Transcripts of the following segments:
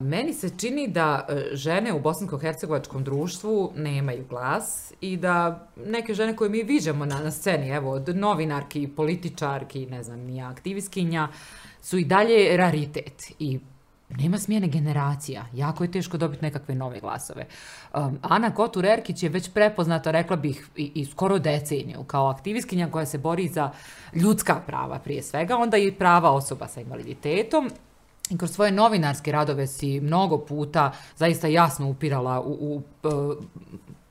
Meni se čini da e, žene u bosansko-hercegovačkom društvu nemaju glas i da neke žene koje mi viđamo na, na sceni, evo, od novinarki, političarki, ne znam, nija aktivistkinja, su i dalje raritet i nema smjene generacija. Jako je teško dobiti nekakve nove glasove. Um, Ana Kotur Erkić je već prepoznata, rekla bih, i, i skoro deceniju kao aktivistkinja koja se bori za ljudska prava prije svega, onda i prava osoba sa invaliditetom i kroz svoje novinarske radove si mnogo puta zaista jasno upirala u, u e,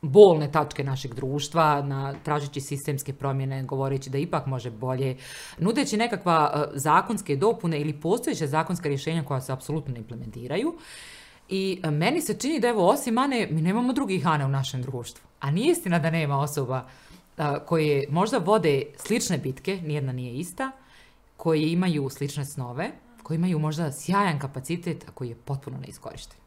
bolne tačke našeg društva, na, tražeći sistemske promjene, govoreći da ipak može bolje, nudeći nekakva e, zakonske dopune ili postojeća zakonska rješenja koja se apsolutno ne implementiraju. I e, meni se čini da evo osim Ane, mi nemamo drugih Ane u našem društvu. A nije istina da nema osoba e, koje možda vode slične bitke, nijedna nije ista, koje imaju slične snove, koji imaju možda sjajan kapacitet, a koji je potpuno neiskorišten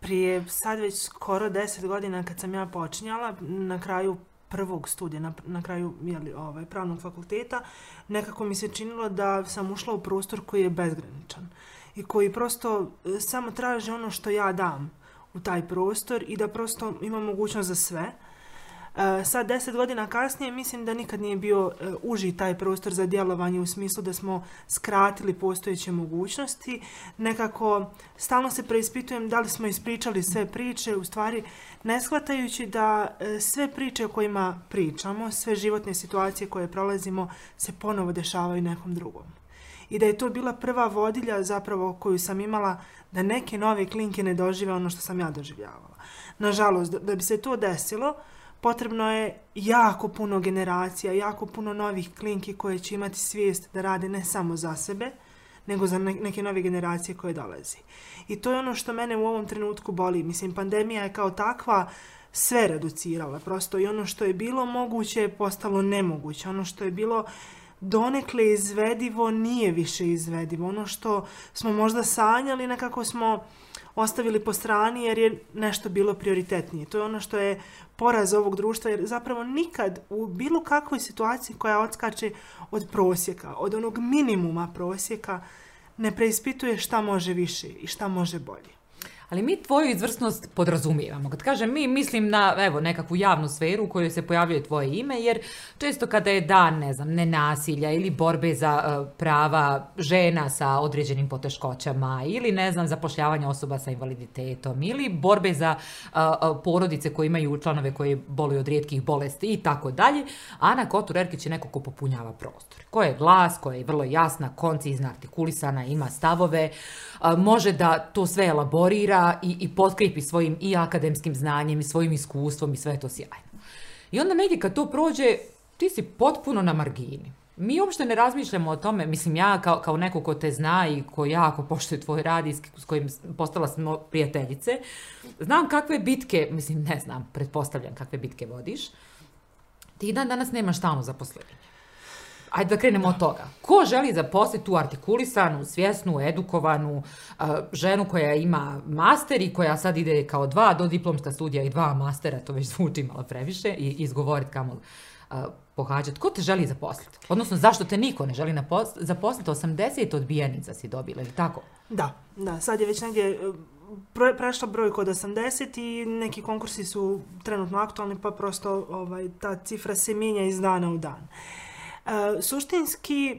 prije sad već skoro deset godina kad sam ja počinjala, na kraju prvog studija, na, na kraju ovaj, pravnog fakulteta, nekako mi se činilo da sam ušla u prostor koji je bezgraničan i koji prosto e, samo traži ono što ja dam u taj prostor i da prosto imam mogućnost za sve Eh, sad, deset godina kasnije, mislim da nikad nije bio eh, uži taj prostor za djelovanje u smislu da smo skratili postojeće mogućnosti. Nekako, stalno se preispitujem da li smo ispričali sve priče, u stvari ne shvatajući da eh, sve priče o kojima pričamo, sve životne situacije koje prolazimo se ponovo dešavaju nekom drugom i da je to bila prva vodilja zapravo koju sam imala da neke nove klinke ne dožive ono što sam ja doživljavala. Nažalost, da bi se to desilo, potrebno je jako puno generacija, jako puno novih klinki koje će imati svijest da rade ne samo za sebe, nego za neke nove generacije koje dolazi. I to je ono što mene u ovom trenutku boli. Mislim, pandemija je kao takva sve reducirala prosto i ono što je bilo moguće je postalo nemoguće. Ono što je bilo donekle izvedivo nije više izvedivo. Ono što smo možda sanjali nekako smo ostavili po strani jer je nešto bilo prioritetnije. To je ono što je poraz ovog društva jer zapravo nikad u bilo kakvoj situaciji koja odskače od prosjeka, od onog minimuma prosjeka, ne preispituje šta može više i šta može bolje ali mi tvoju izvrsnost podrazumijevamo. Kad kažem mi, mislim na evo, nekakvu javnu sferu u kojoj se pojavljuje tvoje ime, jer često kada je dan, ne znam, nenasilja ili borbe za e, prava žena sa određenim poteškoćama ili, ne znam, zapošljavanje osoba sa invaliditetom ili borbe za e, e, porodice koje imaju članove koji boluju od rijetkih bolesti i tako dalje, Ana Kotur Erkić je neko ko popunjava prostor. Ko je glas, koja je vrlo jasna, koncizna, artikulisana, ima stavove, može da to sve elaborira, i, i potkripi svojim i akademskim znanjem i svojim iskustvom i sve je to sjajno. I onda negdje kad to prođe, ti si potpuno na margini. Mi uopšte ne razmišljamo o tome, mislim ja kao, kao neko ko te zna i ko jako poštuje tvoj rad i s kojim postala sam prijateljice, znam kakve bitke, mislim ne znam, pretpostavljam kakve bitke vodiš, ti dan danas nemaš stalno zaposlenje ajde da krenemo od toga. Ko želi zaposliti tu artikulisanu, svjesnu, edukovanu uh, ženu koja ima master i koja sad ide kao dva do diplomska studija i dva mastera, to već zvuči malo previše i izgovorit kamo uh, pohađati. Ko te želi zaposliti? Odnosno, zašto te niko ne želi zaposliti? 80 odbijenica si dobila, ili tako? Da, da. Sad je već negdje uh, prešla broj kod 80 i neki konkursi su trenutno aktualni, pa prosto ovaj, ta cifra se mijenja iz dana u dan. E, suštinski, e,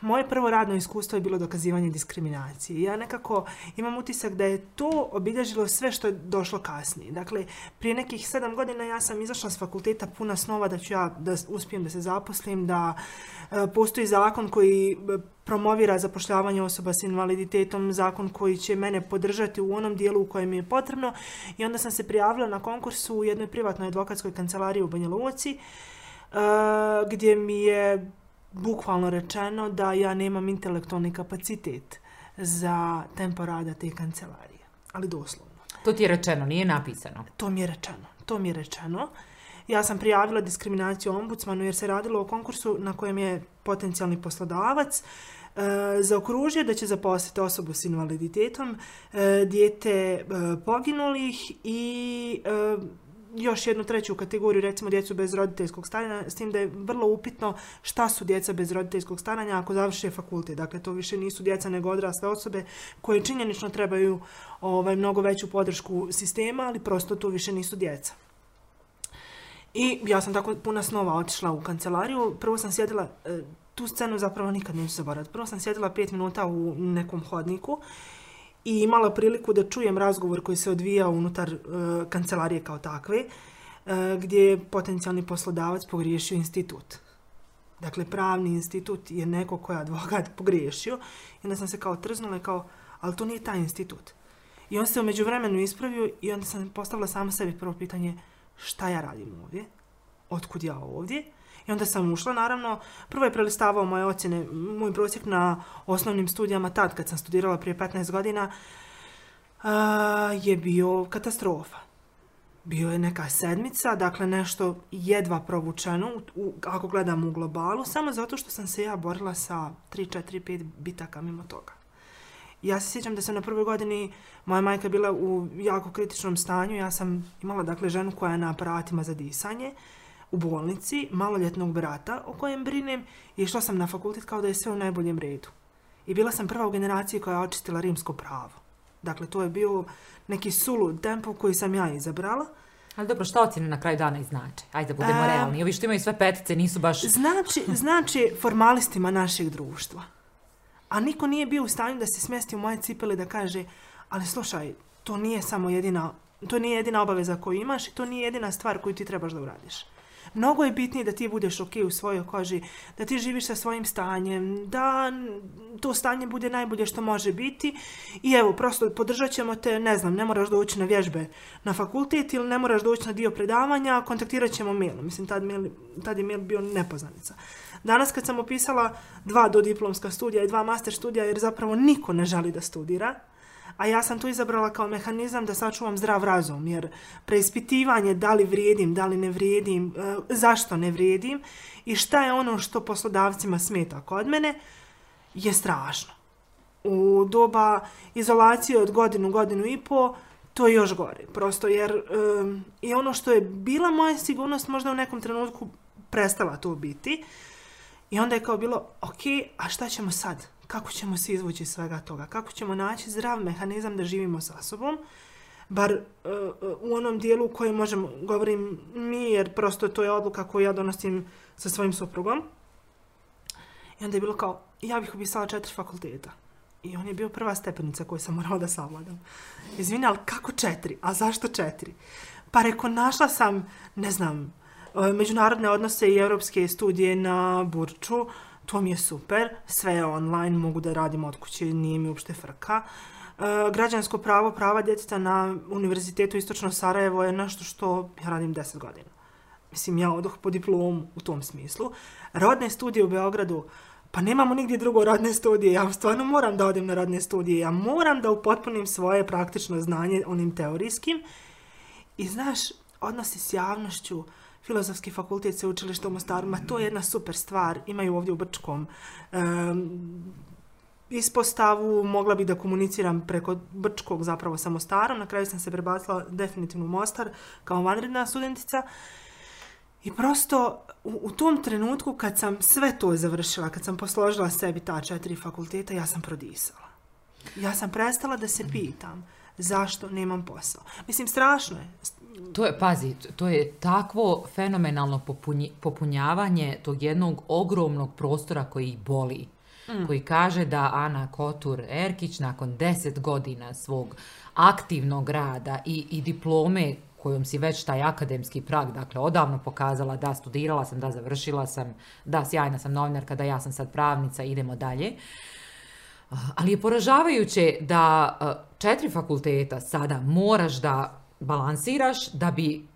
moje prvo radno iskustvo je bilo dokazivanje diskriminacije. Ja nekako imam utisak da je to obilježilo sve što je došlo kasnije. Dakle, prije nekih sedam godina ja sam izašla s fakulteta puna snova da ću ja da uspijem da se zaposlim, da e, postoji zakon koji promovira zapošljavanje osoba s invaliditetom, zakon koji će mene podržati u onom dijelu u kojem mi je potrebno i onda sam se prijavila na konkursu u jednoj privatnoj advokatskoj kancelariji u Banja Luci gdje mi je bukvalno rečeno da ja nemam intelektualni kapacitet za tempo rada te kancelarije. Ali doslovno. To ti je rečeno, nije napisano. To mi je rečeno. To mi je rečeno. Ja sam prijavila diskriminaciju ombudsmanu jer se radilo o konkursu na kojem je potencijalni poslodavac e, zaokružio da će zaposliti osobu s invaliditetom, e, dijete e, poginulih i još jednu treću kategoriju, recimo djecu bez roditeljskog stanja s tim da je vrlo upitno šta su djeca bez roditeljskog stanja, ako završe fakultet. Dakle, to više nisu djeca nego odrasle osobe koje činjenično trebaju ovaj, mnogo veću podršku sistema, ali prosto to više nisu djeca. I ja sam tako puna snova otišla u kancelariju. Prvo sam sjedila, e, tu scenu zapravo nikad neću zaboraviti, prvo sam sjedila pet minuta u nekom hodniku i imala priliku da čujem razgovor koji se odvija unutar e, kancelarije kao takve, e, gdje je potencijalni poslodavac pogriješio institut. Dakle, pravni institut je neko koja je advokat pogriješio i onda sam se kao trznula i kao, ali to nije taj institut. I on se umeđu vremenu ispravio i onda sam postavila sama sebi prvo pitanje šta ja radim ovdje, otkud ja ovdje i onda sam ušla, naravno, prvo je prelistavao moje ocjene, moj prosjek na osnovnim studijama tad, kad sam studirala prije 15 godina, je bio katastrofa. Bio je neka sedmica, dakle nešto jedva provučeno, ako gledam u globalu, samo zato što sam se ja borila sa 3, 4, 5 bitaka mimo toga. Ja se sjećam da sam na prvoj godini, moja majka bila u jako kritičnom stanju, ja sam imala dakle ženu koja je na aparatima za disanje, u bolnici maloljetnog brata o kojem brinem i išla sam na fakultet kao da je sve u najboljem redu. I bila sam prva u generaciji koja je očistila rimsko pravo. Dakle, to je bio neki sulud tempo koji sam ja izabrala. Ali dobro, šta ocjene na kraju dana i znači? Ajde, budemo realni. Ovi što imaju sve petice nisu baš... Znači, znači formalistima našeg društva. A niko nije bio u stanju da se smesti u moje cipele da kaže ali slušaj, to nije samo jedina, to nije jedina obaveza koju imaš i to nije jedina stvar koju ti trebaš da uradiš. Mnogo je bitnije da ti budeš ok u svojoj koži, da ti živiš sa svojim stanjem, da to stanje bude najbolje što može biti i evo, prosto podržat ćemo te, ne znam, ne moraš doći na vježbe na fakultet ili ne moraš doći na dio predavanja, kontaktirat ćemo mailom. Mislim, tad, mail, tad je mail bio nepoznanica. Danas kad sam opisala dva dodiplomska studija i dva master studija, jer zapravo niko ne želi da studira, a ja sam to izabrala kao mehanizam da sačuvam zdrav razum, jer preispitivanje da li vrijedim, da li ne vrijedim, e, zašto ne vrijedim i šta je ono što poslodavcima smeta kod mene, je strašno. U doba izolacije od godinu, godinu i po, to je još gore. Prosto jer i ono što je bila moja sigurnost možda u nekom trenutku prestala to biti. I onda je kao bilo, ok, a šta ćemo sad? kako ćemo se izvući iz svega toga, kako ćemo naći zdrav mehanizam da živimo sa sobom, bar e, e, u onom dijelu u kojem možemo, govorim mi, jer prosto to je odluka koju ja donosim sa svojim suprugom. I onda je bilo kao, ja bih upisala četiri fakulteta. I on je bio prva stepenica koju sam morala da savladam. Izvini, ali kako četiri? A zašto četiri? Pa reko, našla sam, ne znam, e, međunarodne odnose i europske studije na Burču, to mi je super, sve je online, mogu da radim od kuće, nije mi uopšte frka. E, građansko pravo, prava djeteta na Univerzitetu Istočno Sarajevo je nešto što ja radim 10 godina. Mislim, ja odoh po diplomu u tom smislu. Rodne studije u Beogradu, pa nemamo nigdje drugo rodne studije, ja stvarno moram da odem na rodne studije, ja moram da upotpunim svoje praktično znanje onim teorijskim. I znaš, odnosi s javnošću, Filozofski fakultet sveučilišta u Mostaru, ma to je jedna super stvar, imaju ovdje u Brčkom. ispostavu, mogla bi da komuniciram preko Brčkog zapravo sa Mostarom, na kraju sam se prebacila definitivno u Mostar kao vanredna studentica i prosto u, u, tom trenutku kad sam sve to završila, kad sam posložila sebi ta četiri fakulteta, ja sam prodisala. Ja sam prestala da se pitam zašto nemam posao. Mislim, strašno je to je, pazi, to je takvo fenomenalno popunjavanje tog jednog ogromnog prostora koji boli. Mm. Koji kaže da Ana Kotur Erkić nakon deset godina svog aktivnog rada i, i diplome kojom si već taj akademski prag, dakle, odavno pokazala da studirala sam, da završila sam, da sjajna sam novinarka, da ja sam sad pravnica, idemo dalje. Ali je poražavajuće da četiri fakulteta sada moraš da balansiraš da bi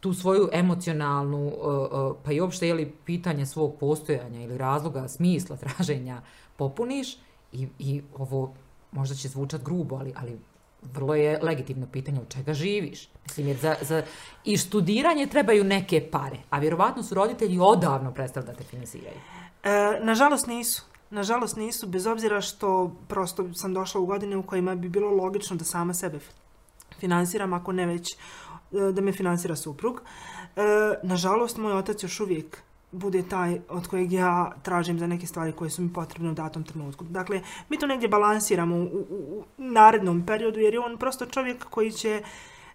tu svoju emocionalnu, e, e, pa i uopšte je pitanje svog postojanja ili razloga, smisla, traženja popuniš i, i ovo možda će zvučat grubo, ali, ali vrlo je legitimno pitanje od čega živiš. Mislim, jer za, za, i studiranje trebaju neke pare, a vjerovatno su roditelji odavno prestali da te finansiraju. E, nažalost nisu. Nažalost nisu, bez obzira što prosto sam došla u godine u kojima bi bilo logično da sama sebe financiram ako ne već e, da me financira suprug. E, nažalost, moj otac još uvijek bude taj od kojeg ja tražim za neke stvari koje su mi potrebne u datom trenutku. Dakle, mi to negdje balansiramo u, narednom periodu jer je on prosto čovjek koji će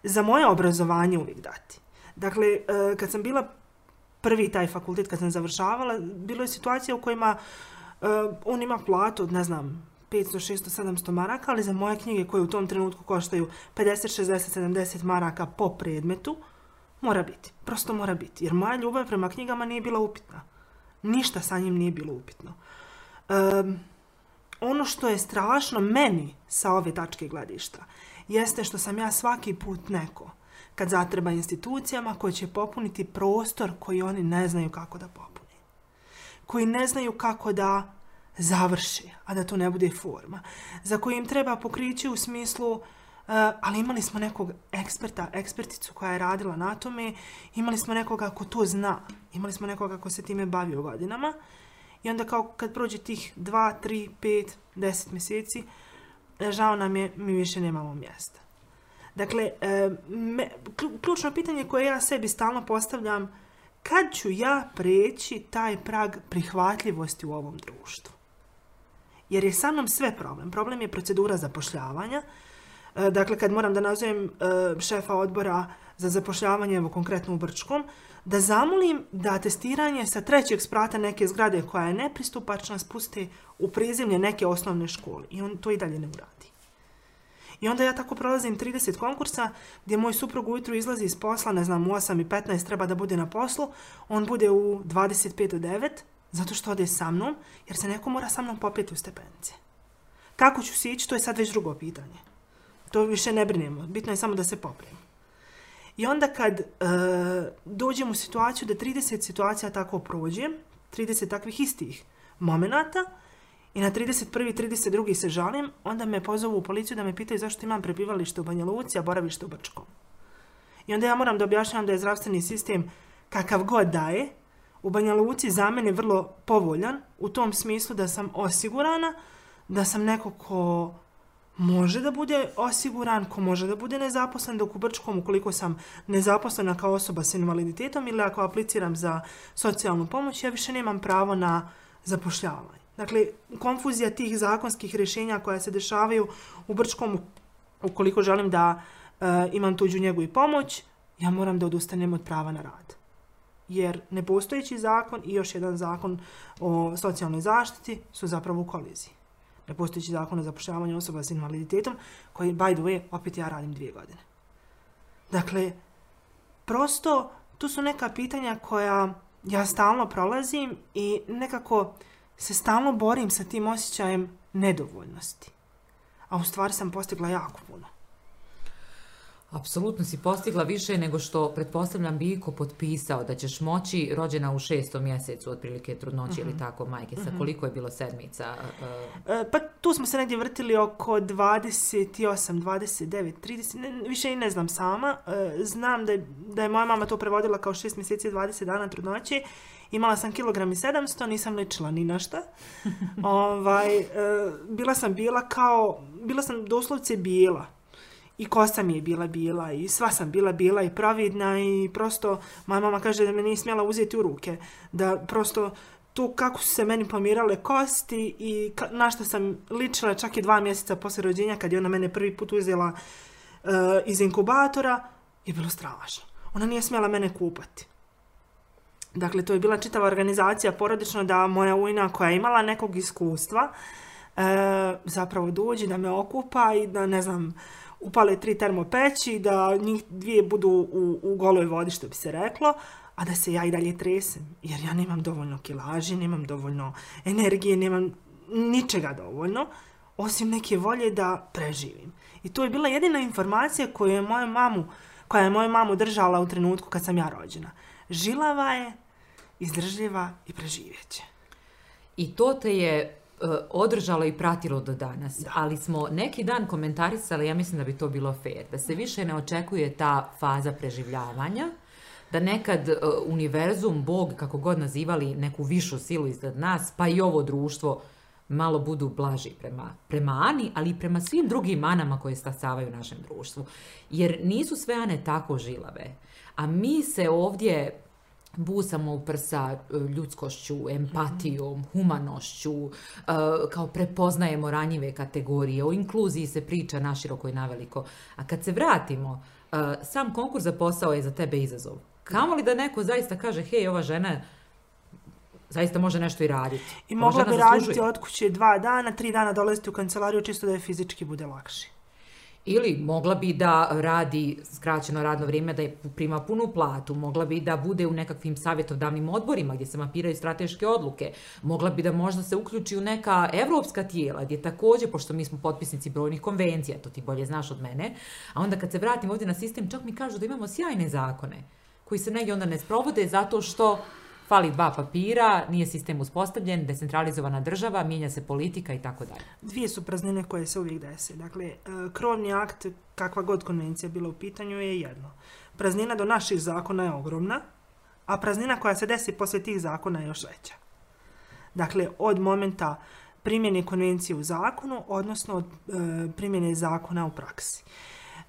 za moje obrazovanje uvijek dati. Dakle, e, kad sam bila prvi taj fakultet, kad sam završavala, bilo je situacija u kojima on ima platu od, ne znam, 500, 600, 700 maraka, ali za moje knjige koje u tom trenutku koštaju 50, 60, 70 maraka po predmetu, mora biti. Prosto mora biti. Jer moja ljubav prema knjigama nije bila upitna. Ništa sa njim nije bilo upitno. Um, ono što je strašno meni sa ove tačke gledišta jeste što sam ja svaki put neko kad zatreba institucijama koje će popuniti prostor koji oni ne znaju kako da popuni. Koji ne znaju kako da završi, a da to ne bude forma, za im treba pokrići u smislu eh, ali imali smo nekog eksperta, eksperticu koja je radila na tome, imali smo nekoga ko to zna, imali smo nekoga ko se time bavio godinama i onda kao kad prođe tih 2, tri, pet deset mjeseci, eh, žao nam je, mi više nemamo mjesta. Dakle, eh, ključno pitanje koje ja sebi stalno postavljam, kad ću ja preći taj prag prihvatljivosti u ovom društvu? Jer je sa mnom sve problem. Problem je procedura zapošljavanja. E, dakle, kad moram da nazovem e, šefa odbora za zapošljavanje, evo konkretno u Brčkom, da zamolim da testiranje sa trećeg sprata neke zgrade koja je nepristupačna spusti u prizemlje neke osnovne škole. I on to i dalje ne uradi. I onda ja tako prolazim 30 konkursa gdje moj suprug ujutro izlazi iz posla, ne znam, u 8 i 15 treba da bude na poslu, on bude u 25 do zato što ode sa mnom, jer se neko mora sa mnom popjeti u stepenice. Kako ću se ići, to je sad već drugo pitanje. To više ne brinemo, bitno je samo da se poprem. I onda kad e, dođem u situaciju da 30 situacija tako prođem, 30 takvih istih momenata, i na 31. i 32. se žalim, onda me pozovu u policiju da me pitaju zašto imam prebivalište u Banja Luci, a boravište u Brčkom. I onda ja moram da objašnjavam da je zdravstveni sistem kakav god daje, u Banja Luci za mene vrlo povoljan u tom smislu da sam osigurana, da sam neko ko može da bude osiguran, ko može da bude nezaposlen, dok u Brčkom ukoliko sam nezaposlena kao osoba s invaliditetom ili ako apliciram za socijalnu pomoć, ja više nemam pravo na zapošljavanje. Dakle, konfuzija tih zakonskih rješenja koja se dešavaju u Brčkom ukoliko želim da e, imam tuđu njegu i pomoć, ja moram da odustanem od prava na rad jer nepostojeći zakon i još jedan zakon o socijalnoj zaštiti su zapravo u koliziji. Nepostojeći zakon o zapošljavanju osoba s invaliditetom, koji, by the way, opet ja radim dvije godine. Dakle, prosto, tu su neka pitanja koja ja stalno prolazim i nekako se stalno borim sa tim osjećajem nedovoljnosti. A u stvari sam postigla jako puno. Apsolutno si postigla više nego što pretpostavljam bi iko potpisao da ćeš moći rođena u šestom mjesecu otprilike trudnoći ili mhm. tako majke sa mhm. koliko je bilo sedmica? E, pa tu smo se negdje vrtili oko 28, 29, 30, više i ne znam sama. E, znam da je, da je moja mama to prevodila kao šest mjeseci 20 dana trudnoći. Imala sam kilogram i 700, nisam ličila ni na šta. Ovaj, e, bila sam bila kao, bila sam doslovce bila i kosa mi je bila bila i sva sam bila bila i providna i prosto moja mama kaže da me nije smjela uzeti u ruke. Da prosto tu kako su se meni pomirale kosti i na što sam ličila čak i dva mjeseca poslije rođenja kad je ona mene prvi put uzela eh, iz inkubatora je bilo strašno. Ona nije smjela mene kupati. Dakle, to je bila čitava organizacija porodično da moja ujna koja je imala nekog iskustva eh, zapravo dođe da me okupa i da ne znam upale tri termopeći, da njih dvije budu u, u goloj vodi, što bi se reklo, a da se ja i dalje tresem, jer ja nemam dovoljno kilaži, nemam dovoljno energije, nemam ničega dovoljno, osim neke volje da preživim. I to je bila jedina informacija koju je moju mamu, koja je moju mamu držala u trenutku kad sam ja rođena. Žilava je, izdržljiva i preživjeće I to te je E, održalo i pratilo do danas. Ali smo neki dan komentarisali, ja mislim da bi to bilo fair, da se više ne očekuje ta faza preživljavanja, da nekad e, univerzum, Bog, kako god nazivali, neku višu silu iznad nas, pa i ovo društvo, malo budu blaži prema, prema Ani, ali i prema svim drugim Anama koje stasavaju u našem društvu. Jer nisu sve Ane tako žilave. A mi se ovdje busamo u prsa e, ljudskošću, empatijom, humanošću, e, kao prepoznajemo ranjive kategorije, o inkluziji se priča naširoko i naveliko. A kad se vratimo, e, sam konkurs za posao je za tebe izazov. Kamo li da neko zaista kaže, hej, ova žena zaista može nešto i raditi. I mogla bi raditi od kuće dva dana, tri dana dolaziti u kancelariju čisto da je fizički bude lakši. Ili mogla bi da radi skraćeno radno vrijeme, da je prima punu platu, mogla bi da bude u nekakvim savjetodavnim odborima gdje se mapiraju strateške odluke, mogla bi da možda se uključi u neka evropska tijela gdje također, pošto mi smo potpisnici brojnih konvencija, to ti bolje znaš od mene, a onda kad se vratim ovdje na sistem, čak mi kažu da imamo sjajne zakone koji se negdje onda ne sprovode zato što fali dva papira, nije sistem uspostavljen, decentralizovana država, mijenja se politika i tako dalje. Dvije su praznine koje se uvijek dese. Dakle, e, krovni akt, kakva god konvencija bila u pitanju, je jedno. Praznina do naših zakona je ogromna, a praznina koja se desi poslije tih zakona je još veća. Dakle, od momenta primjene konvencije u zakonu, odnosno od e, primjene zakona u praksi.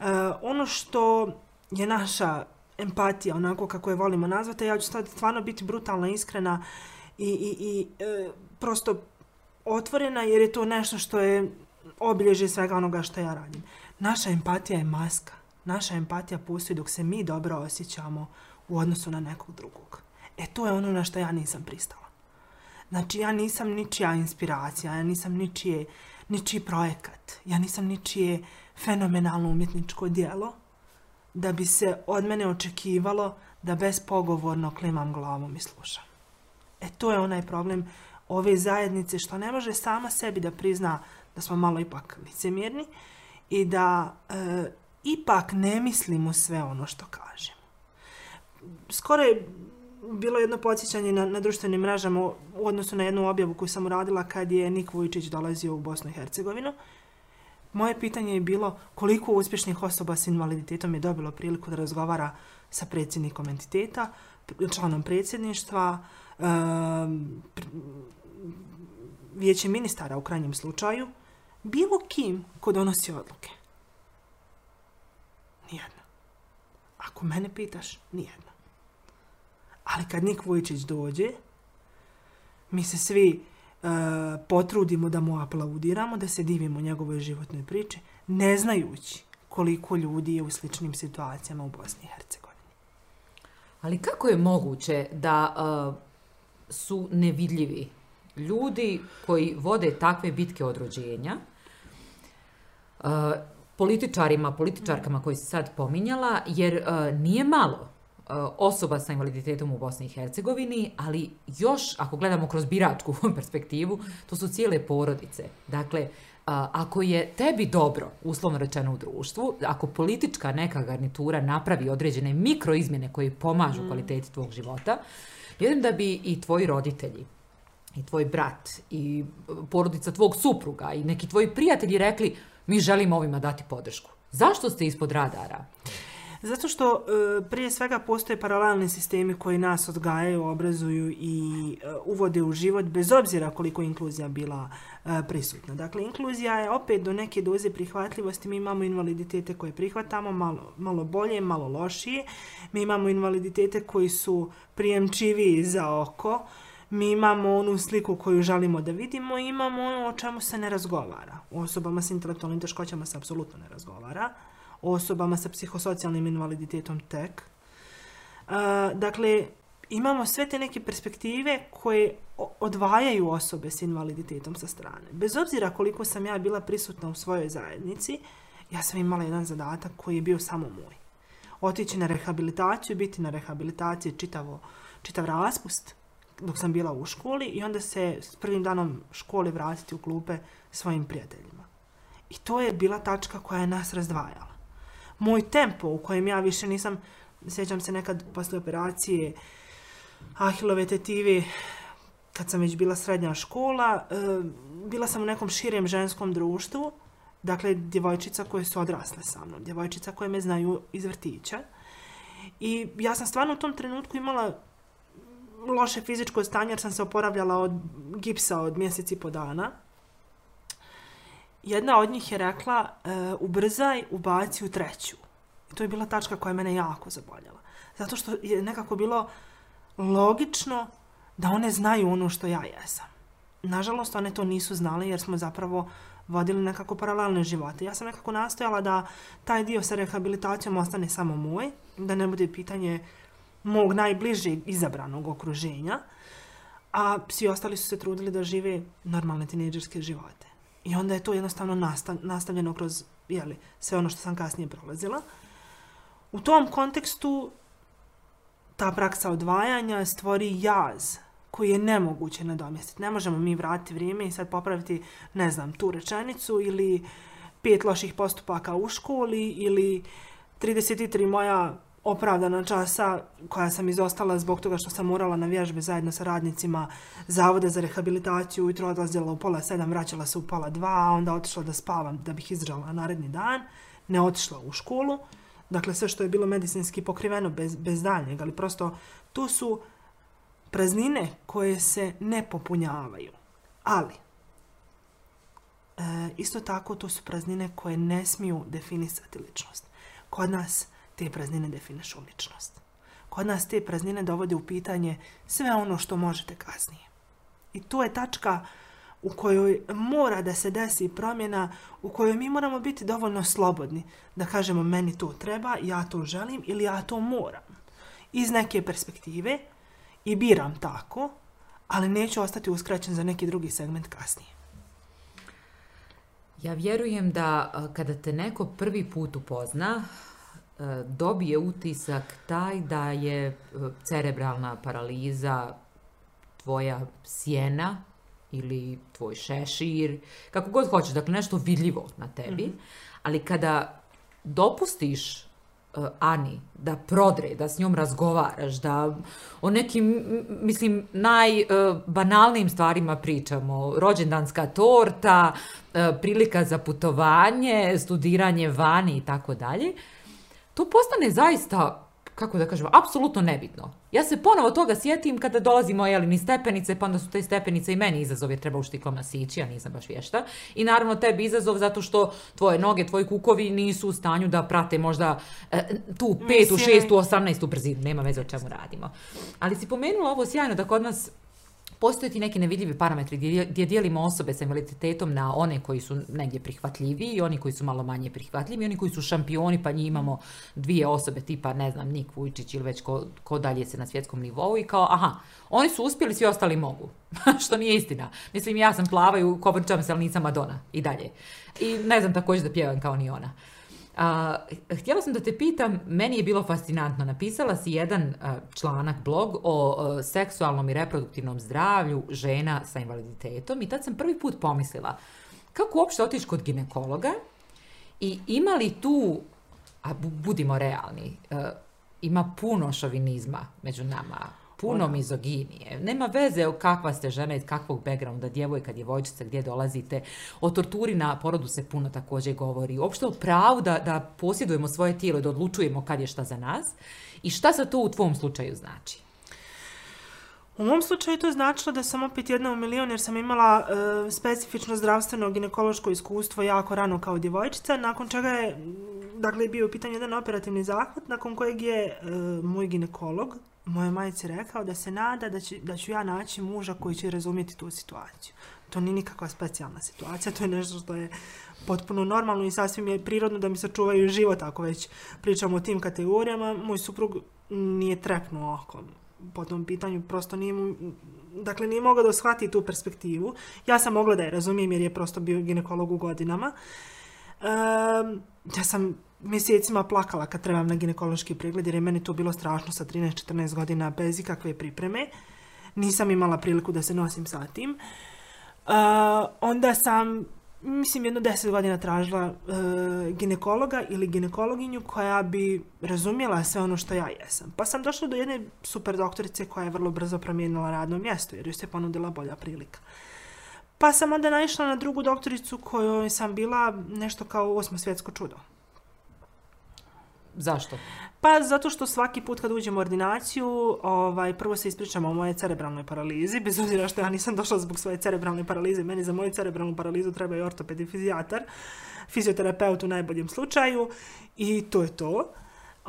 E, ono što je naša empatija, onako kako je volimo nazvati. Ja ću sad stvarno biti brutalna, iskrena i, i, i e, prosto otvorena jer je to nešto što je obilježje svega onoga što ja radim. Naša empatija je maska. Naša empatija postoji dok se mi dobro osjećamo u odnosu na nekog drugog. E to je ono na što ja nisam pristala. Znači ja nisam ničija inspiracija, ja nisam ničije, ničiji projekat, ja nisam ničije fenomenalno umjetničko djelo, da bi se od mene očekivalo da bespogovorno klimam glavom i slušam. E to je onaj problem ove zajednice što ne može sama sebi da prizna da smo malo ipak licemjerni i da e, ipak ne mislimo sve ono što kažemo. Skoro je bilo jedno podsjećanje na, na društvenim mrežama u odnosu na jednu objavu koju sam uradila kad je Nik Vujčić dolazio u Bosnu i Hercegovinu moje pitanje je bilo koliko uspješnih osoba s invaliditetom je dobilo priliku da razgovara sa predsjednikom entiteta, članom predsjedništva, ehm, vijećem ministara u krajnjem slučaju, bilo kim ko donosi odluke. Nijedna. Ako mene pitaš, nijedna. Ali kad Nik Vujčić dođe, mi se svi E, potrudimo da mu aplaudiramo, da se divimo njegovoj životnoj priči, ne znajući koliko ljudi je u sličnim situacijama u Bosni i Hercegovini. Ali kako je moguće da e, su nevidljivi ljudi koji vode takve bitke od rođenja, e, političarima, političarkama koji se sad pominjala, jer nije malo E, osoba sa invaliditetom u Bosni i Hercegovini, ali još ako gledamo kroz biračku perspektivu, to su cijele porodice. Dakle, e, ako je tebi dobro, uslovno rečeno u društvu, ako politička neka garnitura napravi određene mikroizmjene koje pomažu mm. kvaliteti tvog života, jedan da bi i tvoji roditelji, i tvoj brat, i porodica tvog supruga, i neki tvoji prijatelji rekli mi želimo ovima dati podršku. Zašto ste ispod radara? Zato što e, prije svega postoje paralelni sistemi koji nas odgajaju, obrazuju i e, uvode u život bez obzira koliko inkluzija bila e, prisutna. Dakle, inkluzija je opet do neke doze prihvatljivosti. Mi imamo invaliditete koje prihvatamo, malo, malo bolje, malo lošije. Mi imamo invaliditete koji su prijemčiviji za oko. Mi imamo onu sliku koju želimo da vidimo i imamo ono o čemu se ne razgovara. O osobama s intelektualnim teškoćama se apsolutno ne razgovara osobama sa psihosocijalnim invaliditetom tek. E, dakle, imamo sve te neke perspektive koje odvajaju osobe s invaliditetom sa strane. Bez obzira koliko sam ja bila prisutna u svojoj zajednici, ja sam imala jedan zadatak koji je bio samo moj. Otići na rehabilitaciju, biti na rehabilitaciji čitavo, čitav raspust dok sam bila u školi i onda se s prvim danom škole vratiti u klupe svojim prijateljima. I to je bila tačka koja je nas razdvajala moj tempo u kojem ja više nisam, sjećam se nekad posle operacije ahilove tetivi, kad sam već bila srednja škola, e, bila sam u nekom širem ženskom društvu, dakle djevojčica koje su odrasle sa mnom, djevojčica koje me znaju iz vrtića. I ja sam stvarno u tom trenutku imala loše fizičko stanje jer sam se oporavljala od gipsa od mjeseci i po dana jedna od njih je rekla e, ubrzaj, ubaci u treću. I to je bila tačka koja je mene jako zaboljela. Zato što je nekako bilo logično da one znaju ono što ja jesam. Nažalost, one to nisu znale jer smo zapravo vodili nekako paralelne živote. Ja sam nekako nastojala da taj dio sa rehabilitacijom ostane samo moj, da ne bude pitanje mog najbližeg izabranog okruženja, a psi ostali su se trudili da žive normalne tineđerske živote. I onda je to jednostavno nastavljeno kroz jeli, sve ono što sam kasnije prolazila. U tom kontekstu ta praksa odvajanja stvori jaz koji je nemoguće nadomjestiti. Ne možemo mi vratiti vrijeme i sad popraviti, ne znam, tu rečenicu ili pet loših postupaka u školi ili 33 moja opravdana časa koja sam izostala zbog toga što sam morala na vježbe zajedno sa radnicima Zavoda za rehabilitaciju. Ujutro odlazila u pola sedam, vraćala se u pola dva, a onda otišla da spavam da bih izdržala naredni dan. Ne otišla u školu. Dakle, sve što je bilo medicinski pokriveno bez, bez daljnjeg, ali prosto tu su praznine koje se ne popunjavaju. Ali, e, isto tako, to su praznine koje ne smiju definisati ličnost. Kod nas te praznine definiš ličnost. Kod nas te praznine dovode u pitanje sve ono što možete kasnije. I to je tačka u kojoj mora da se desi promjena, u kojoj mi moramo biti dovoljno slobodni da kažemo meni to treba, ja to želim ili ja to moram. Iz neke perspektive i biram tako, ali neću ostati uskraćen za neki drugi segment kasnije. Ja vjerujem da kada te neko prvi put upozna, E, dobije utisak taj da je e, cerebralna paraliza tvoja sjena ili tvoj šešir, kako god hoćeš, dakle nešto vidljivo na tebi, mhm. ali kada dopustiš e, Ani da prodre, da s njom razgovaraš, da o nekim, mislim, najbanalnijim stvarima pričamo, rođendanska torta, prilika za putovanje, studiranje vani i tako dalje, to postane zaista kako da kažem, apsolutno nebitno. Ja se ponovo toga sjetim kada dolazimo jeli, ni stepenice, pa onda su te stepenice i meni izazov jer treba u štiklama sići, ja nisam baš vješta. I naravno tebi izazov zato što tvoje noge, tvoji kukovi nisu u stanju da prate možda e, tu petu, šestu, osamnaestu brzinu, nema veze o čemu radimo. Ali si pomenula ovo sjajno da kod nas Postoje ti neki nevidljivi parametri gdje, dijelimo osobe sa invaliditetom na one koji su negdje prihvatljiviji i oni koji su malo manje prihvatljivi i oni koji su šampioni pa njih imamo dvije osobe tipa ne znam Nik Vujčić ili već ko, dalje se na svjetskom nivou i kao aha, oni su uspjeli, svi ostali mogu. što nije istina. Mislim ja sam plavaju, kovrčam se ali nisam Madonna i dalje. I ne znam također da pjevam kao ni ona. A, htjela sam da te pitam, meni je bilo fascinantno. Napisala si jedan članak, blog o seksualnom i reproduktivnom zdravlju žena sa invaliditetom i tad sam prvi put pomislila kako uopšte otići kod ginekologa i ima li tu, a budimo realni, e, ima puno šovinizma među nama puno Ona. mizoginije. Nema veze o kakva ste žena, iz kakvog backgrounda, djevojka, djevojčica, gdje dolazite. O torturi na porodu se puno također govori. Uopšte o pravu da, posjedujemo svoje tijelo i da odlučujemo kad je šta za nas. I šta se to u tvom slučaju znači? U mom slučaju to je značilo da sam opet jedna u milion jer sam imala e, specifično zdravstveno ginekološko iskustvo jako rano kao djevojčica, nakon čega je dakle, bio u pitanju jedan operativni zahvat nakon kojeg je e, moj ginekolog mojoj majici rekao da se nada da, da ću ja naći muža koji će razumjeti tu situaciju. To nije nikakva specijalna situacija, to je nešto što je potpuno normalno i sasvim je prirodno da mi sačuvaju život ako već pričamo o tim kategorijama. Moj suprug nije trepnuo oko po tom pitanju, prosto nije, dakle, nije mogao da shvati tu perspektivu. Ja sam mogla da je razumijem jer je prosto bio ginekolog u godinama. ja sam mjesecima plakala kad trebam na ginekološki pregled jer je meni to bilo strašno sa 13-14 godina bez ikakve pripreme. Nisam imala priliku da se nosim sa tim. E, onda sam, mislim, jedno deset godina tražila e, ginekologa ili ginekologinju koja bi razumjela sve ono što ja jesam. Pa sam došla do jedne super doktorice koja je vrlo brzo promijenila radno mjesto jer joj se ponudila bolja prilika. Pa sam onda naišla na drugu doktoricu kojoj sam bila nešto kao osmo svjetsko čudo. Zašto? Pa zato što svaki put kad uđem u ordinaciju, ovaj, prvo se ispričamo o moje cerebralnoj paralizi, bez obzira što ja nisam došla zbog svoje cerebralne paralize, meni za moju cerebralnu paralizu treba i ortoped i fizijatar, fizioterapeut u najboljem slučaju i to je to.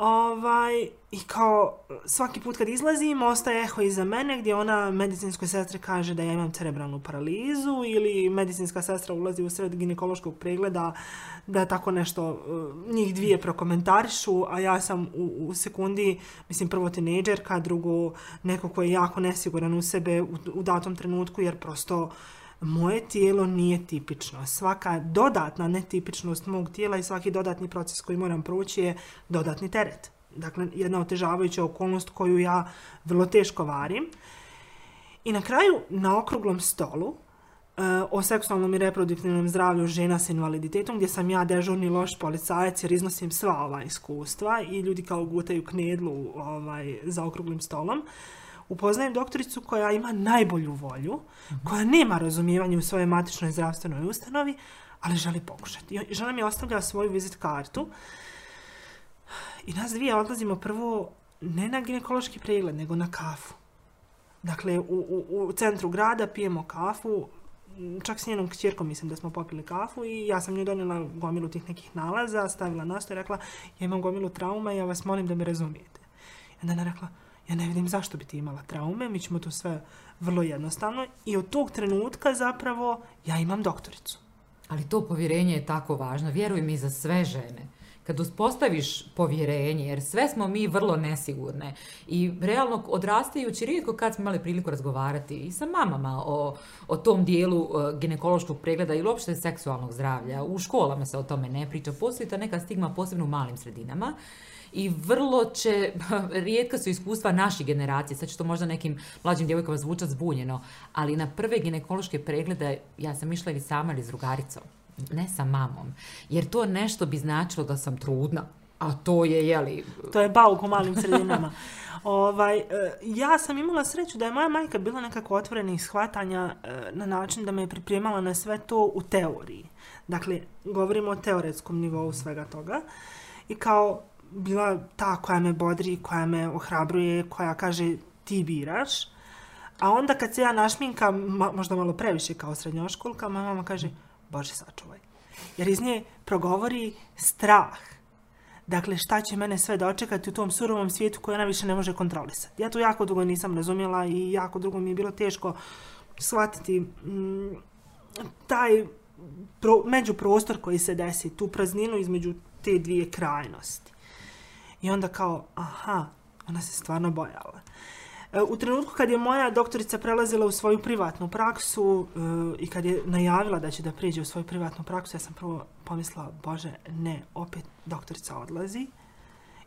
Ovaj, I kao svaki put kad izlazim ostaje eho iza mene gdje ona medicinskoj sestri kaže da ja imam cerebralnu paralizu ili medicinska sestra ulazi u sred ginekološkog pregleda da tako nešto eh, njih dvije prokomentarišu, a ja sam u, u sekundi, mislim prvo tineđerka, drugo neko koji je jako nesiguran u sebe u, u datom trenutku jer prosto moje tijelo nije tipično. Svaka dodatna netipičnost mog tijela i svaki dodatni proces koji moram proći je dodatni teret. Dakle, jedna otežavajuća okolnost koju ja vrlo teško varim. I na kraju, na okruglom stolu, e, o seksualnom i reproduktivnom zdravlju žena s invaliditetom, gdje sam ja dežurni loš policajac jer iznosim sva ova iskustva i ljudi kao gutaju knedlu ovaj, za okruglim stolom upoznajem doktoricu koja ima najbolju volju, koja nema razumijevanje u svojoj matičnoj zdravstvenoj ustanovi, ali želi pokušati. žena mi ostavlja svoju vizit kartu i nas dvije odlazimo prvo ne na ginekološki pregled, nego na kafu. Dakle, u, u, u centru grada pijemo kafu, čak s njenom kćerkom mislim da smo popili kafu i ja sam nju donijela gomilu tih nekih nalaza, stavila na i rekla ja imam gomilu trauma, i ja vas molim da me razumijete. I onda ona rekla, ja ne vidim zašto bi ti imala traume, mi ćemo to sve vrlo jednostavno i od tog trenutka zapravo ja imam doktoricu. Ali to povjerenje je tako važno, vjeruj mi za sve žene kad uspostaviš povjerenje, jer sve smo mi vrlo nesigurne i realno odrastajući rijetko kad smo imali priliku razgovarati i sa mamama o, o tom dijelu e, ginekološkog pregleda ili uopšte seksualnog zdravlja, u školama se o tome ne priča, postoji ta neka stigma posebno u malim sredinama i vrlo će, rijetka su iskustva naših generacije, sad će to možda nekim mlađim djevojkama zvučati zbunjeno, ali na prve ginekološke preglede ja sam išla ili sama ili s drugaricom, ne sa mamom, jer to nešto bi značilo da sam trudna. A to je, jeli... To je bauk u malim sredinama. ovaj, e, ja sam imala sreću da je moja majka bila nekako otvorena shvatanja e, na način da me je pripremala na sve to u teoriji. Dakle, govorimo o teoretskom nivou svega toga. I kao, bila ta koja me bodri, koja me ohrabruje, koja kaže ti biraš. A onda kad se ja našminkam, možda malo previše kao srednjoškolka, moja mama kaže, Bože sačuvaj. Jer iz nje progovori strah. Dakle, šta će mene sve dočekati u tom surovom svijetu koje ona više ne može kontrolisati. Ja to jako dugo nisam razumjela i jako dugo mi je bilo teško shvatiti mm, taj međuprostor koji se desi, tu prazninu između te dvije krajnosti. I onda kao, aha, ona se stvarno bojala. E, u trenutku kad je moja doktorica prelazila u svoju privatnu praksu e, i kad je najavila da će da priđe u svoju privatnu praksu, ja sam prvo pomislila, bože, ne, opet doktorica odlazi.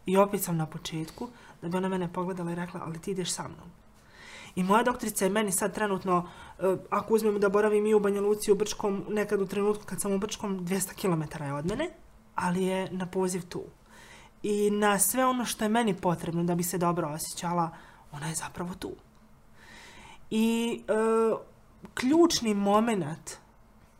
I opet sam na početku, da bi ona mene pogledala i rekla, ali ti ideš sa mnom. I moja doktorica je meni sad trenutno, e, ako uzmemo da boravim i u Banja Luci, u Brčkom, nekad u trenutku kad sam u Brčkom, 200 km je od mene, ali je na poziv tu i na sve ono što je meni potrebno da bi se dobro osjećala, ona je zapravo tu. I e, ključni moment,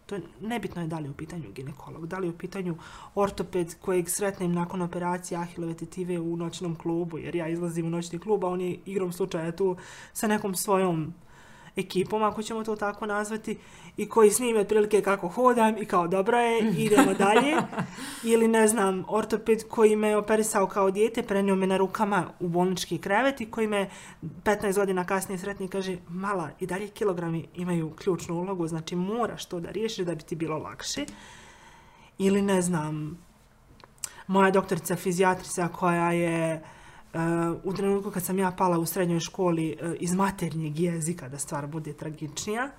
to je, nebitno je da li je u pitanju ginekolog, da li je u pitanju ortoped kojeg sretnem nakon operacije ahilove tetive u noćnom klubu, jer ja izlazim u noćni klub, a on je igrom slučaja tu sa nekom svojom ekipom, ako ćemo to tako nazvati, i koji s snime otprilike kako hodam i kao dobro je, idemo dalje. Ili ne znam, ortoped koji me je operisao kao dijete, prenio me na rukama u bolnički krevet i koji me 15 godina kasnije sretni kaže, mala, i dalje kilogrami imaju ključnu ulogu, znači moraš to da riješi da bi ti bilo lakše. Ili ne znam, moja doktorica fizijatrica koja je u trenutku kad sam ja pala u srednjoj školi e, iz maternjeg jezika, da stvar bude tragičnija.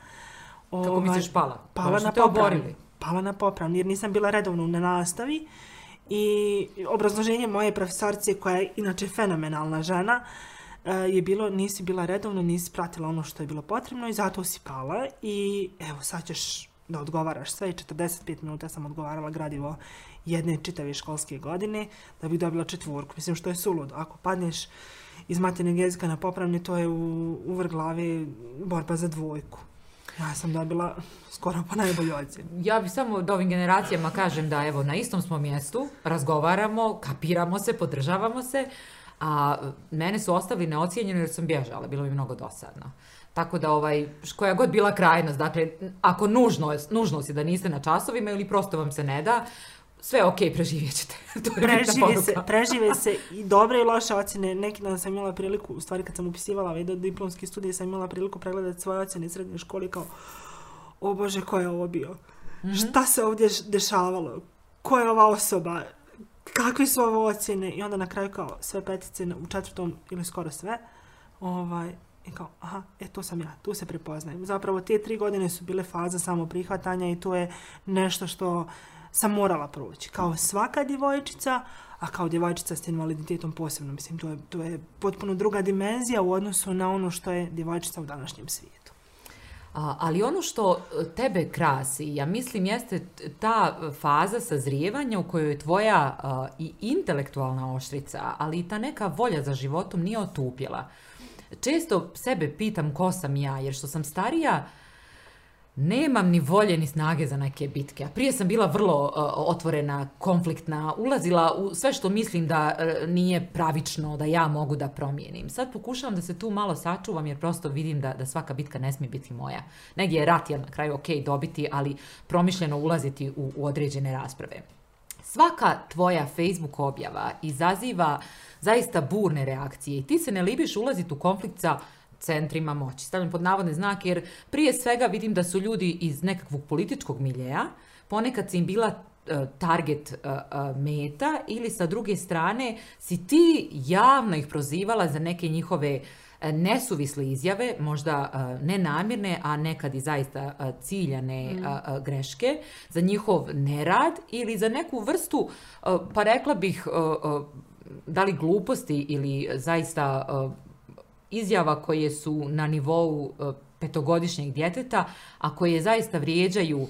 Kako misliš ovaj, pala? Pala ono na popravni. Pala na popravni, jer nisam bila redovno na nastavi. I obrazloženje moje profesorice koja je inače fenomenalna žena, e, je bilo nisi bila redovno, nisi pratila ono što je bilo potrebno i zato si pala i evo sad ćeš da odgovaraš sve i 45 minuta sam odgovarala gradivo jedne čitave školske godine da bih dobila četvorku. Mislim što je sulud. Ako padneš iz maternog jezika na popravni, to je u, u vrglavi borba za dvojku. Ja sam dobila skoro po najbolji Ja bi samo da ovim generacijama kažem da evo na istom smo mjestu, razgovaramo, kapiramo se, podržavamo se, a mene su ostavili neocijenjeno jer sam bježala, bilo mi mnogo dosadno. Tako da ovaj, koja god bila krajnost, dakle, ako nužno, nužno si da niste na časovima ili prosto vam se ne da, sve ok, preživjet ćete. to prežive, se, se i dobre i loše ocjene. Neki dan sam imala priliku, u stvari kad sam upisivala ovaj diplomski studij, sam imala priliku pregledati svoje ocjene srednje škole kao, o bože, ko je ovo bio? Mhm. Šta se ovdje dešavalo? Ko je ova osoba? Kakve su ovo ocjene? I onda na kraju kao sve petice u četvrtom ili skoro sve. Ovaj, i kao, aha, e, to sam ja, tu se prepoznajem. Zapravo, te tri godine su bile faza samoprihvatanja i to je nešto što sam morala proći. Kao svaka djevojčica, a kao djevojčica s invaliditetom posebno. Mislim, to je, to je potpuno druga dimenzija u odnosu na ono što je djevojčica u današnjem svijetu. ali ono što e, tebe krasi, ja mislim, jeste ta faza sazrijevanja u kojoj je tvoja e, i intelektualna oštrica, ali i ta neka volja za životom nije otupjela. Često sebe pitam ko sam ja, jer što sam starija, nemam ni volje ni snage za neke bitke. A prije sam bila vrlo e, otvorena, konfliktna, ulazila u sve što mislim da e, nije pravično, da ja mogu da promijenim. Sad pokušavam da se tu malo sačuvam jer prosto vidim da, da svaka bitka ne smije biti moja. Negdje je rat je na kraju ok dobiti, ali promišljeno ulaziti u, u određene rasprave. Svaka tvoja Facebook objava izaziva zaista burne reakcije i ti se ne libiš ulaziti u konflikt sa centrima moći. Stavljam pod navodne znake jer prije svega vidim da su ljudi iz nekakvog političkog miljeja, ponekad si im bila e, target e, e, meta ili sa druge strane si ti javno ih prozivala za neke njihove nesuvisle izjave, možda nenamjerne, a nekad i zaista ciljane mm. greške, za njihov nerad ili za neku vrstu, pa rekla bih, da li gluposti ili zaista izjava koje su na nivou e, petogodišnjeg djeteta, a koje zaista vrijeđaju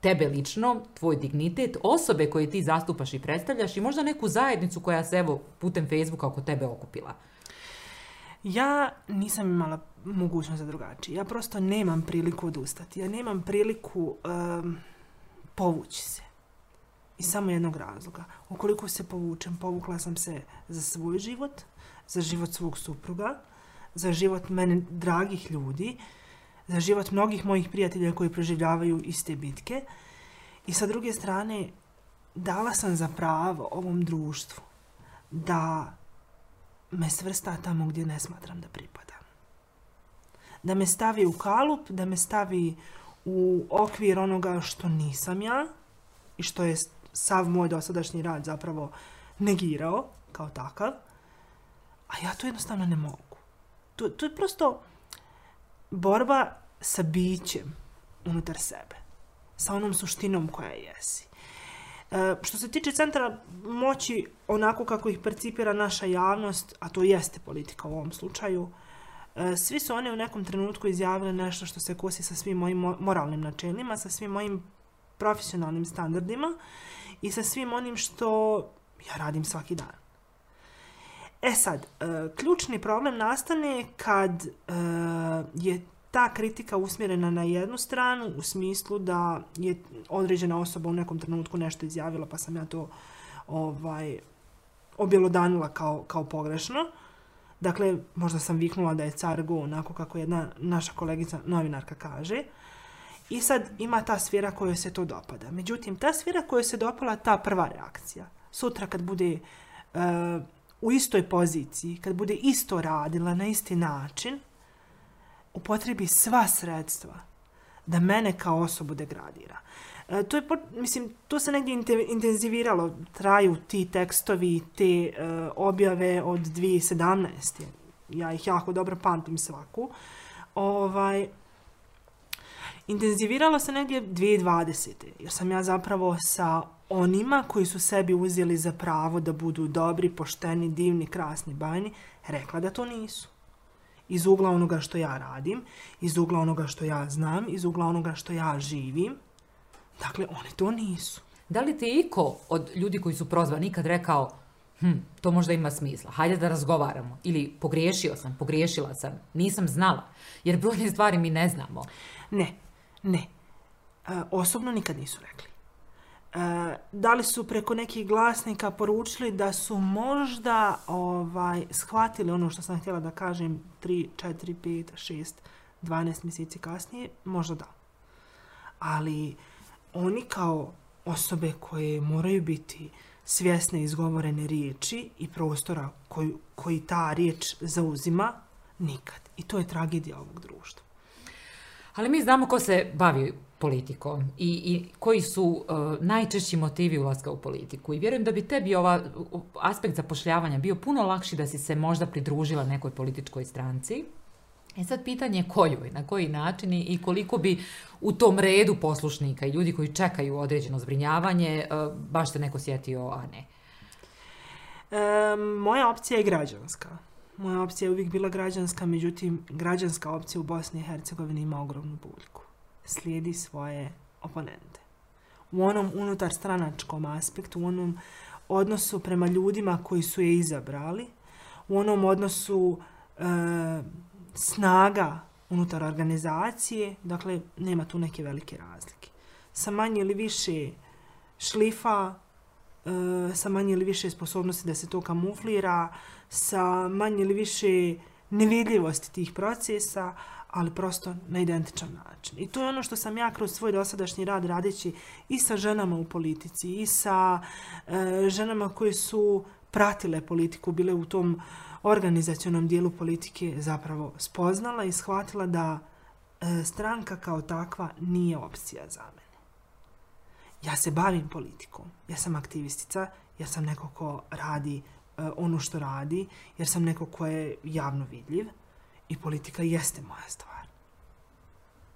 tebe lično, tvoj dignitet, osobe koje ti zastupaš i predstavljaš i možda neku zajednicu koja se evo putem Facebooka oko tebe okupila. Ja nisam imala mogućnost za drugačije. Ja prosto nemam priliku odustati. Ja nemam priliku povući se. I samo jednog razloga. Ukoliko se povučem, povukla sam se za svoj život, za život svog supruga, za život mene, dragih ljudi, za život mnogih mojih prijatelja koji proživljavaju iste bitke. I sa druge strane, dala sam za pravo ovom društvu da me svrsta tamo gdje ne smatram da pripada. Da me stavi u kalup, da me stavi u okvir onoga što nisam ja i što je sav moj dosadašnji rad zapravo negirao kao takav, a ja to jednostavno ne mogu. To, to je prosto borba sa bićem unutar sebe. Sa onom suštinom koja jesi. E, što se tiče centra moći, onako kako ih percipira naša javnost, a to jeste politika u ovom slučaju, e, svi su oni u nekom trenutku izjavili nešto što se kosi sa svim mojim moralnim načelima, sa svim mojim profesionalnim standardima i sa svim onim što ja radim svaki dan. E sad, e, ključni problem nastane kad e, je ta kritika usmjerena na jednu stranu u smislu da je određena osoba u nekom trenutku nešto izjavila pa sam ja to ovaj, objelodanila kao, kao pogrešno. Dakle, možda sam viknula da je car go, onako kako jedna naša kolegica novinarka kaže. I sad ima ta sfera kojoj se to dopada. Međutim, ta sfera kojoj se dopala ta prva reakcija. Sutra kad bude e, u istoj poziciji, kad bude isto radila na isti način, upotrebi sva sredstva da mene kao osobu degradira. E, to, je, mislim, to se negdje intenziviralo, traju ti tekstovi, te e, objave od 2017. Ja ih jako dobro pamtim svaku. Ovaj, intenziviralo se negdje 2020. jer sam ja zapravo sa onima koji su sebi uzeli za pravo da budu dobri, pošteni, divni, krasni, bajni, rekla da to nisu. Iz ugla onoga što ja radim, iz ugla onoga što ja znam, iz ugla onoga što ja živim. Dakle, one to nisu. Da li ti iko od ljudi koji su prozvani ikad rekao hm, to možda ima smisla, hajde da razgovaramo. Ili pogriješio sam, pogriješila sam, nisam znala. Jer brojne stvari mi ne znamo. Ne, ne. E, osobno nikad nisu rekli. E, da li su preko nekih glasnika poručili da su možda ovaj, shvatili ono što sam htjela da kažem 3, 4, 5, 6, 12 mjeseci kasnije, možda da. Ali oni kao osobe koje moraju biti svjesne izgovorene riječi i prostora koji ta riječ zauzima, nikad. I to je tragedija ovog društva. Ali mi znamo ko se bavi politikom i, i koji su e, najčešći motivi ulaska u politiku. I vjerujem da bi tebi ova aspekt zapošljavanja bio puno lakši da si se možda pridružila nekoj političkoj stranci. E sad pitanje je koju i na koji način i koliko bi u tom redu poslušnika i ljudi koji čekaju određeno zbrinjavanje e, baš se neko sjetio, a ne. E, moja opcija je građanska. Moja opcija je uvijek bila građanska, međutim građanska opcija u Bosni i Hercegovini ima ogromnu buljku slijedi svoje oponente. U onom unutar stranačkom aspektu, u onom odnosu prema ljudima koji su je izabrali, u onom odnosu e, snaga unutar organizacije, dakle nema tu neke velike razlike. Sa manje ili više šlifa, e, sa manje ili više sposobnosti da se to kamuflira, sa manje ili više nevidljivosti tih procesa, ali prosto na identičan način. I to je ono što sam ja kroz svoj dosadašnji rad radići i sa ženama u politici i sa e, ženama koje su pratile politiku, bile u tom organizacionom dijelu politike zapravo spoznala i shvatila da e, stranka kao takva nije opcija za mene. Ja se bavim politikom, ja sam aktivistica, ja sam neko ko radi E, ono što radi, jer sam neko ko je javno vidljiv i politika jeste moja stvar.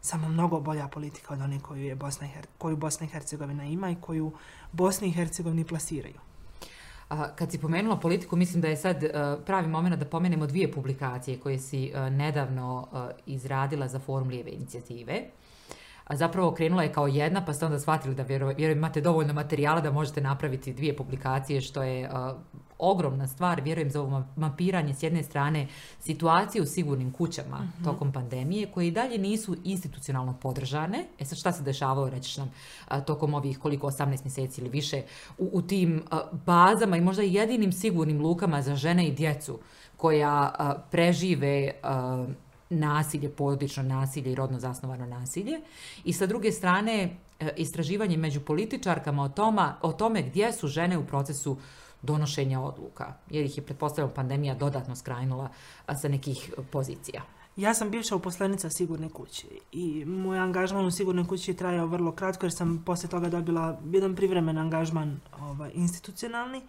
Samo mnogo bolja politika od one koju, Bosna i koju Bosna i Hercegovina ima i koju Bosni i Hercegovini plasiraju. kad si pomenula politiku, mislim da je sad e, pravi moment da pomenemo dvije publikacije koje si e, nedavno izradila za forum lijeve inicijative zapravo krenula je kao jedna, pa ste onda shvatili da vjerujem imate dovoljno materijala da možete napraviti dvije publikacije, što je ogromna stvar, vjerujem, za ovo mapiranje s jedne strane situacije u sigurnim kućama mhm. tokom pandemije, koje i dalje nisu institucionalno podržane. E sad šta se dešavalo, reći nam, tokom ovih koliko 18 mjeseci ili više u, tim bazama i možda jedinim sigurnim lukama za žene i djecu koja prežive nasilje, porodično nasilje i rodno zasnovano nasilje. I sa druge strane, e, istraživanje među političarkama o, toma, o tome gdje su žene u procesu donošenja odluka, jer ih je pretpostavljam pandemija dodatno skrajnula sa nekih pozicija. Ja sam bivša uposlenica Sigurne kuće i moj angažman u Sigurnoj kući je trajao vrlo kratko jer sam poslije toga dobila jedan privremen angažman ovaj, institucionalni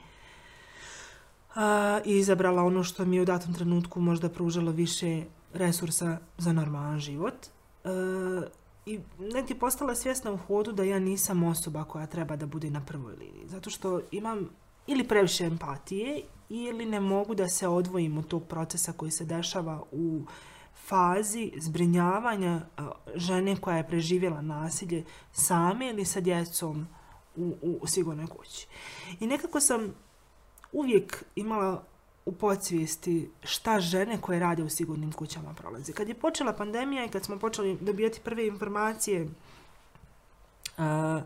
i izabrala ono što mi je u datom trenutku možda pružalo više resursa za normalan život. E, I I negdje postala svjesna u hodu da ja nisam osoba koja treba da bude na prvoj liniji. Zato što imam ili previše empatije ili ne mogu da se odvojim od tog procesa koji se dešava u fazi zbrinjavanja e, žene koja je preživjela nasilje same ili sa djecom u, u, sigurnoj kući. I nekako sam uvijek imala u podsvijesti šta žene koje rade u sigurnim kućama prolaze. Kad je počela pandemija i kad smo počeli dobijati prve informacije e,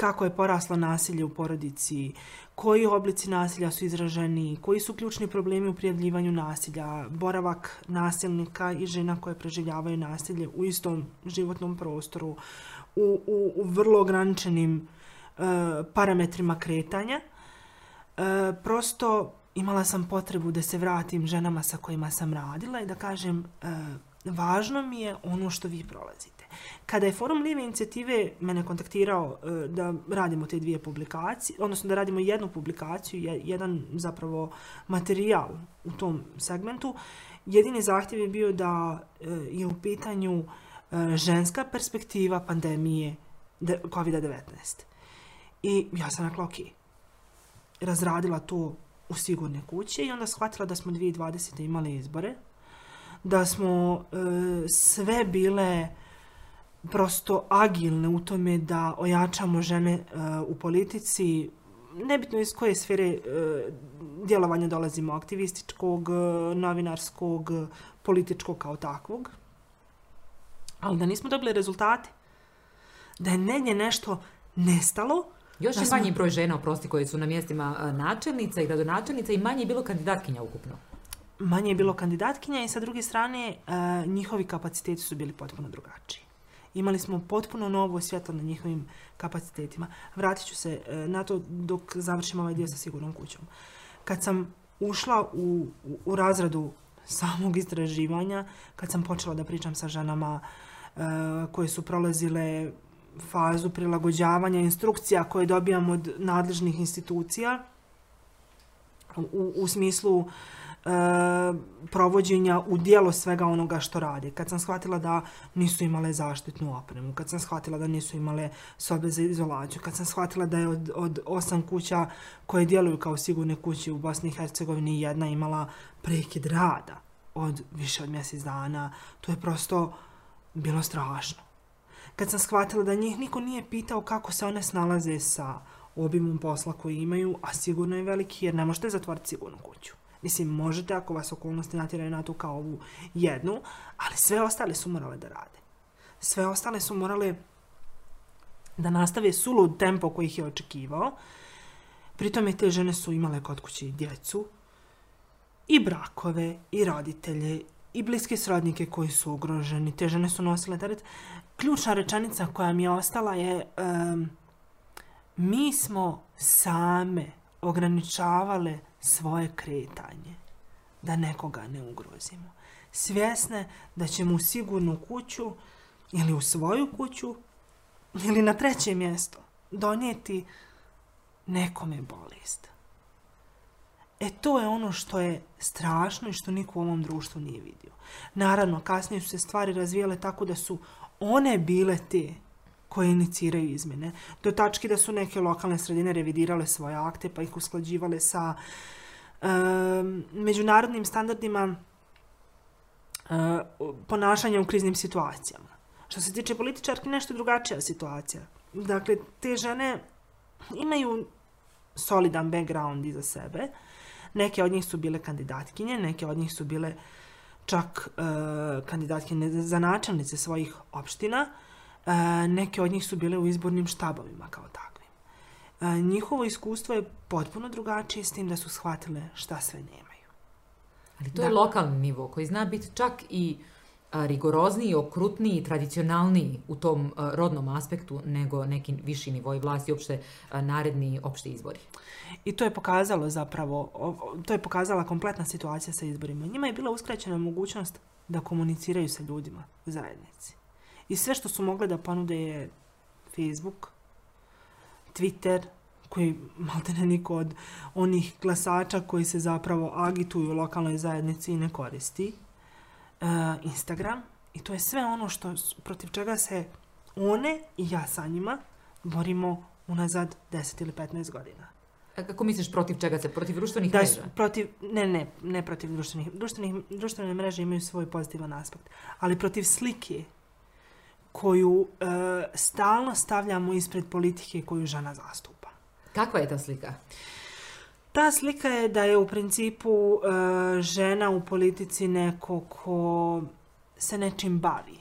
kako je poraslo nasilje u porodici, koji oblici nasilja su izraženi, koji su ključni problemi u prijavljivanju nasilja, boravak nasilnika i žena koje preživljavaju nasilje u istom životnom prostoru, u, u, vrlo ograničenim e, parametrima kretanja. E, prosto imala sam potrebu da se vratim ženama sa kojima sam radila i da kažem e, važno mi je ono što vi prolazite. Kada je Forum Lijeve inicijative mene kontaktirao e, da radimo te dvije publikacije, odnosno da radimo jednu publikaciju, jedan zapravo materijal u tom segmentu, jedini zahtjev je bio da e, je u pitanju e, ženska perspektiva pandemije COVID-19. I ja sam rekla, ok, razradila to u sigurne kuće i onda shvatila da smo 2020. imali izbore, da smo sve bile prosto agilne u tome da ojačamo žene e, u politici, nebitno iz koje sfere e, djelovanja dolazimo, aktivističkog, e, novinarskog, političkog kao takvog, ali da nismo dobili rezultate, da je negdje nešto nestalo, još je manji broj žena, oprosti, koje su na mjestima načelnica i gradonačelnica i manje je bilo kandidatkinja ukupno. Manje je bilo kandidatkinja i sa druge strane njihovi kapaciteti su bili potpuno drugačiji imali smo potpuno novo svjetlo na njihovim kapacitetima. Vratit ću se e, na to dok završim ovaj dio sa sigurnom kućom. Kad sam ušla u, u, razradu samog istraživanja, kad sam počela da pričam sa ženama e, koje su prolazile fazu prilagođavanja instrukcija koje dobijam od nadležnih institucija u smislu E, provođenja u dijelo svega onoga što radi. Kad sam shvatila da nisu imale zaštitnu opremu, kad sam shvatila da nisu imale sobe za izolaciju, kad sam shvatila da je od, osam kuća koje djeluju kao sigurne kuće u Bosni i Hercegovini jedna imala prekid rada od više od mjesec dana, to je prosto bilo strašno. Kad sam shvatila da njih niko nije pitao kako se one snalaze sa obimom posla koji imaju, a sigurno je veliki jer ne možete zatvoriti sigurnu kuću. Mislim, možete ako vas okolnosti natjeraju na tu kao ovu jednu, ali sve ostale su morale da rade. Sve ostale su morale da nastave sulud tempo koji ih je očekivao. Pritom je te žene su imale kod kući i djecu, i brakove, i roditelje, i bliske srodnike koji su ugroženi. Te žene su nosile teret. Ključna rečenica koja mi je ostala je mi smo same ograničavale svoje kretanje da nekoga ne ugrozimo. Svjesne da ćemo u sigurnu kuću ili u svoju kuću ili na treće mjesto donijeti nekome bolest. E to je ono što je strašno i što niko u ovom društvu nije vidio. Naravno, kasnije su se stvari razvijale tako da su one bile te koje iniciraju izmjene. Do tački da su neke lokalne sredine revidirale svoje akte pa ih usklađivale sa međunarodnim standardima eh, ponašanja u kriznim situacijama. Što se tiče političarki, nešto drugačija situacija. Dakle, te žene imaju solidan background iza sebe. Neke od njih su bile kandidatkinje, neke od njih su bile čak eh, kandidatkinje za načelnice svojih opština. E, neke od njih su bile u izbornim štabovima kao takvim. E, njihovo iskustvo je potpuno drugačije s tim da su shvatile šta sve nemaju. Ali to je lokalni nivo koji zna biti čak i e, rigorozniji, okrutniji, tradicionalniji u tom rodnom aspektu nego neki viši nivoj vlasti, opšte naredni opšti izbori. I to je pokazalo zapravo, to je pokazala kompletna situacija sa izborima. Njima je bila uskraćena mogućnost da komuniciraju sa ljudima u zajednici. I sve što su mogle da ponude je Facebook, Twitter, koji malte ne niko od onih glasača koji se zapravo agituju u lokalnoj zajednici i ne koristi, e, Instagram. I to je sve ono što, protiv čega se one i ja sa njima borimo unazad 10 ili 15 godina. A kako misliš protiv čega se? Protiv društvenih da, mreža? Protiv, ne, ne, ne protiv društvenih. društvenih. Društvene mreže imaju svoj pozitivan aspekt. Ali protiv slike koju e, stalno stavljamo ispred politike koju žena zastupa. Kakva je ta slika? Ta slika je da je u principu e, žena u politici neko ko se nečim bavi,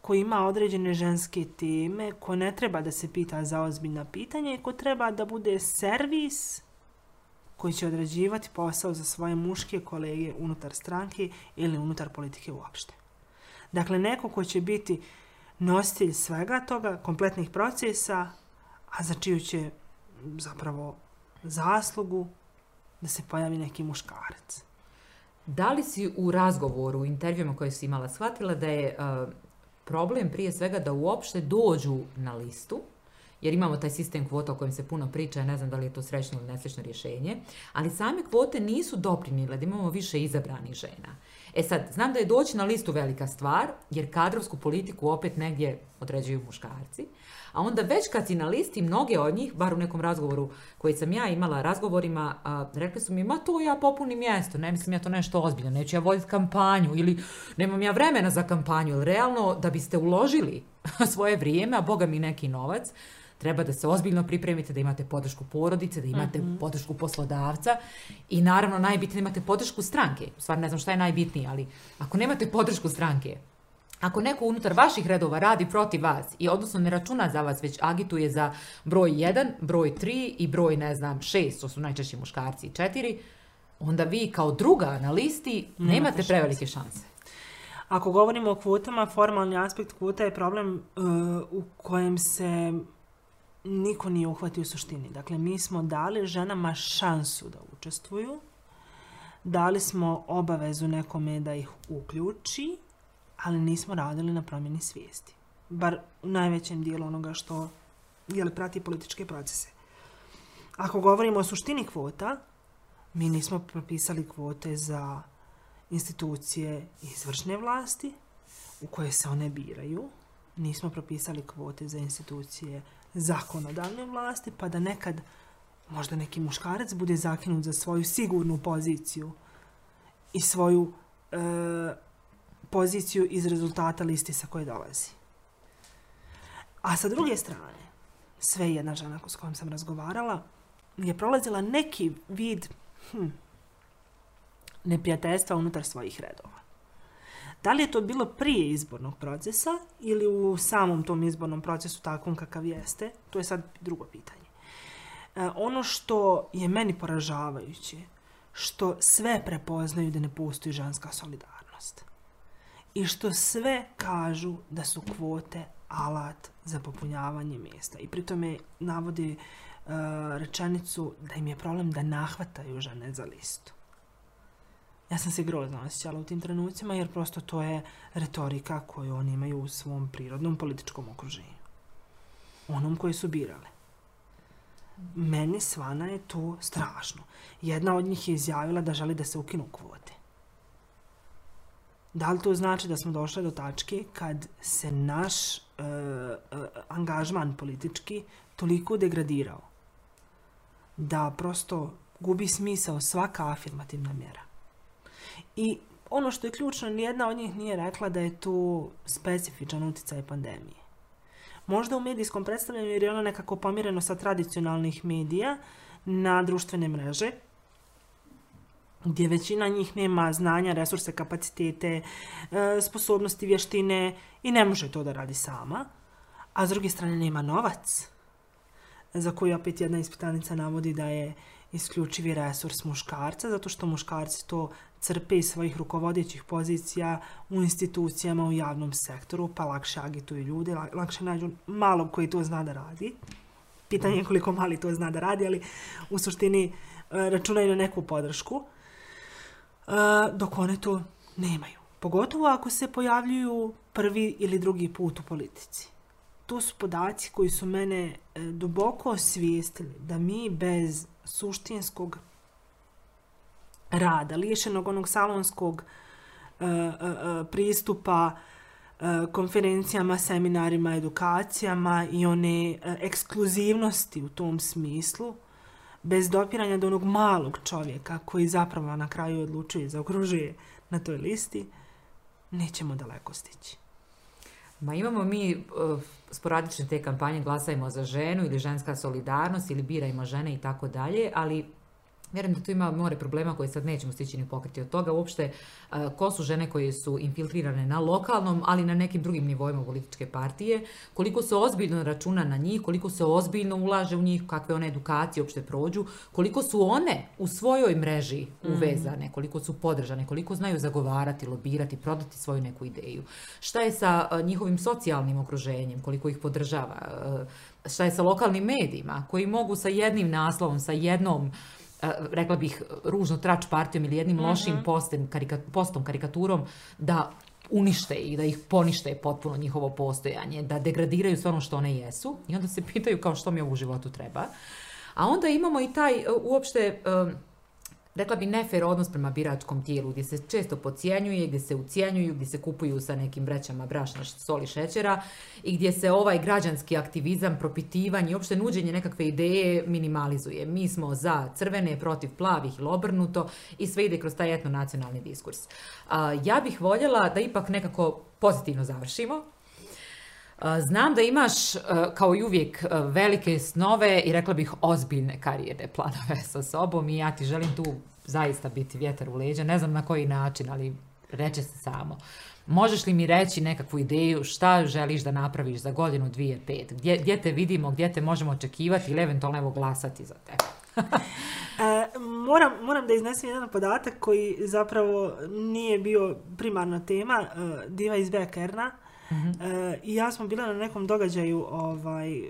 koji ima određene ženske teme, ko ne treba da se pita za ozbiljna pitanja i ko treba da bude servis koji će odrađivati posao za svoje muške kolege unutar stranke ili unutar politike uopšte. Dakle, neko ko će biti nositelj svega toga, kompletnih procesa, a za čiju će zapravo zaslugu da se pojavi neki muškarac. Da li si u razgovoru, u intervjuima koje si imala, shvatila da je problem prije svega da uopšte dođu na listu, jer imamo taj sistem kvota o kojem se puno priča, ne znam da li je to srećno ili nesrećno rješenje, ali same kvote nisu doprinile da imamo više izabranih žena. E sad, znam da je doći na listu velika stvar, jer kadrovsku politiku opet negdje određuju muškarci, a onda već kad si na listi, mnoge od njih, bar u nekom razgovoru koji sam ja imala razgovorima, rekli su mi, ma to ja popunim mjesto, ne mislim ja to nešto ozbiljno, neću ja voditi kampanju ili nemam ja vremena za kampanju, jer realno da biste uložili svoje vrijeme, a boga mi neki novac, treba da se ozbiljno pripremite, da imate podršku porodice, da imate mhm. podršku poslodavca i naravno najbitnije da imate podršku stranke. stvarno ne znam šta je najbitnije, ali ako nemate podršku stranke, ako neko unutar vaših redova radi protiv vas i odnosno ne računa za vas, već agituje za broj 1, broj 3 i broj, ne znam, 6, to su najčešće muškarci i 4, onda vi kao druga na listi nemate, nemate prevelike šanse. Ako govorimo o kvotama, formalni aspekt kvota je problem e, u kojem se niko nije uhvatio u suštini. Dakle, mi smo dali ženama šansu da učestvuju, dali smo obavezu nekome da ih uključi, ali nismo radili na promjeni svijesti. Bar u najvećem dijelu onoga što jel, prati političke procese. Ako govorimo o suštini kvota, mi nismo propisali kvote za institucije izvršne vlasti u koje se one biraju. Nismo propisali kvote za institucije zakonodavne vlasti, pa da nekad možda neki muškarac bude zakinut za svoju sigurnu poziciju i svoju e, poziciju iz rezultata liste sa koje dolazi. A sa druge strane, sve jedna žena s kojom sam razgovarala je prolazila neki vid hm, neprijateljstva unutar svojih redova. Da li je to bilo prije izbornog procesa ili u samom tom izbornom procesu takvom kakav jeste, to je sad drugo pitanje. E, ono što je meni poražavajuće, što sve prepoznaju da ne postoji ženska solidarnost. I što sve kažu da su kvote alat za popunjavanje mjesta. I tome navodi e, rečenicu da im je problem da nahvataju žene za listu. Ja sam se grozno osjećala u tim trenucima jer prosto to je retorika koju oni imaju u svom prirodnom političkom okruženju. Onom koje su birale. Meni svana je to strašno. Jedna od njih je izjavila da želi da se ukinu kvote. Da li to znači da smo došli do tačke kad se naš e, e, angažman politički toliko degradirao da prosto gubi smisao svaka afirmativna mjera? I ono što je ključno, nijedna od njih nije rekla da je tu specifičan utjecaj pandemije. Možda u medijskom predstavljanju jer je ono nekako pomireno sa tradicionalnih medija na društvene mreže, gdje većina njih nema znanja, resurse, kapacitete, e, sposobnosti, vještine i ne može to da radi sama, a s druge strane nema novac, za koji opet jedna ispitanica navodi da je isključivi resurs muškarca, zato što muškarci to crpe svojih rukovodećih pozicija u institucijama, u javnom sektoru, pa lakše agituju ljudi, lakše nađu malog koji to zna da radi. Pitanje je koliko mali to zna da radi, ali u suštini e, računaju na neku podršku, e, dok one to nemaju. Pogotovo ako se pojavljuju prvi ili drugi put u politici. To su podaci koji su mene e, duboko osvijestili da mi bez suštinskog rada, liješenog onog salonskog e, e, e, pristupa konferencijama, seminarima, edukacijama i one ekskluzivnosti u tom smislu, bez dopiranja do onog malog čovjeka koji zapravo na kraju odlučuje i zaokružuje na toj listi, nećemo daleko stići. Ma imamo mi sporadične te kampanje Glasajmo za ženu ili ženska solidarnost ili birajmo žene i tako dalje, ali Vjerujem da tu ima more problema koje sad nećemo stići ni pokriti od toga. Uopšte, e, ko su žene koje su infiltrirane na lokalnom, ali na nekim drugim nivoima političke partije, koliko se ozbiljno računa na njih, koliko se ozbiljno ulaže u njih, kakve one edukacije uopšte prođu, koliko su one u svojoj mreži mhm. uvezane, koliko su podržane, koliko znaju zagovarati, lobirati, prodati svoju neku ideju. Šta je sa e, njihovim socijalnim okruženjem, koliko ih podržava, e, šta je sa lokalnim medijima koji mogu sa jednim naslovom, sa jednom rekla bih, ružno trač partijom ili jednim lošim mhm. postem, postom, karikaturom, da unište i da ih ponište potpuno njihovo postojanje, da degradiraju sve ono što one jesu i onda se pitaju kao što mi ovu u životu treba. A onda imamo i taj e, uopšte e, rekla bi nefer odnos prema biračkom tijelu gdje se često pocijenjuje, gdje se ucijenjuju, gdje se kupuju sa nekim brećama brašna, soli, šećera i gdje se ovaj građanski aktivizam, propitivanje i opšte nuđenje nekakve ideje minimalizuje. Mi smo za crvene, protiv plavih ili obrnuto i sve ide kroz taj nacionalni diskurs. Ja bih voljela da ipak nekako pozitivno završimo Znam da imaš, e, kao i uvijek, e, velike snove i rekla bih ozbiljne karijere planove sa sobom i ja ti želim tu zaista biti vjetar u leđa. Ne znam na koji način, ali reče se samo. Možeš li mi reći nekakvu ideju šta želiš da napraviš za godinu, dvije, pet? Gdje, te vidimo, gdje te možemo očekivati ili eventualno evo glasati za te? E, moram, moram da iznesem jedan podatak koji zapravo nije bio primarna tema Diva iz Bekerna Mhm. E, I ja smo bila na nekom događaju ovaj,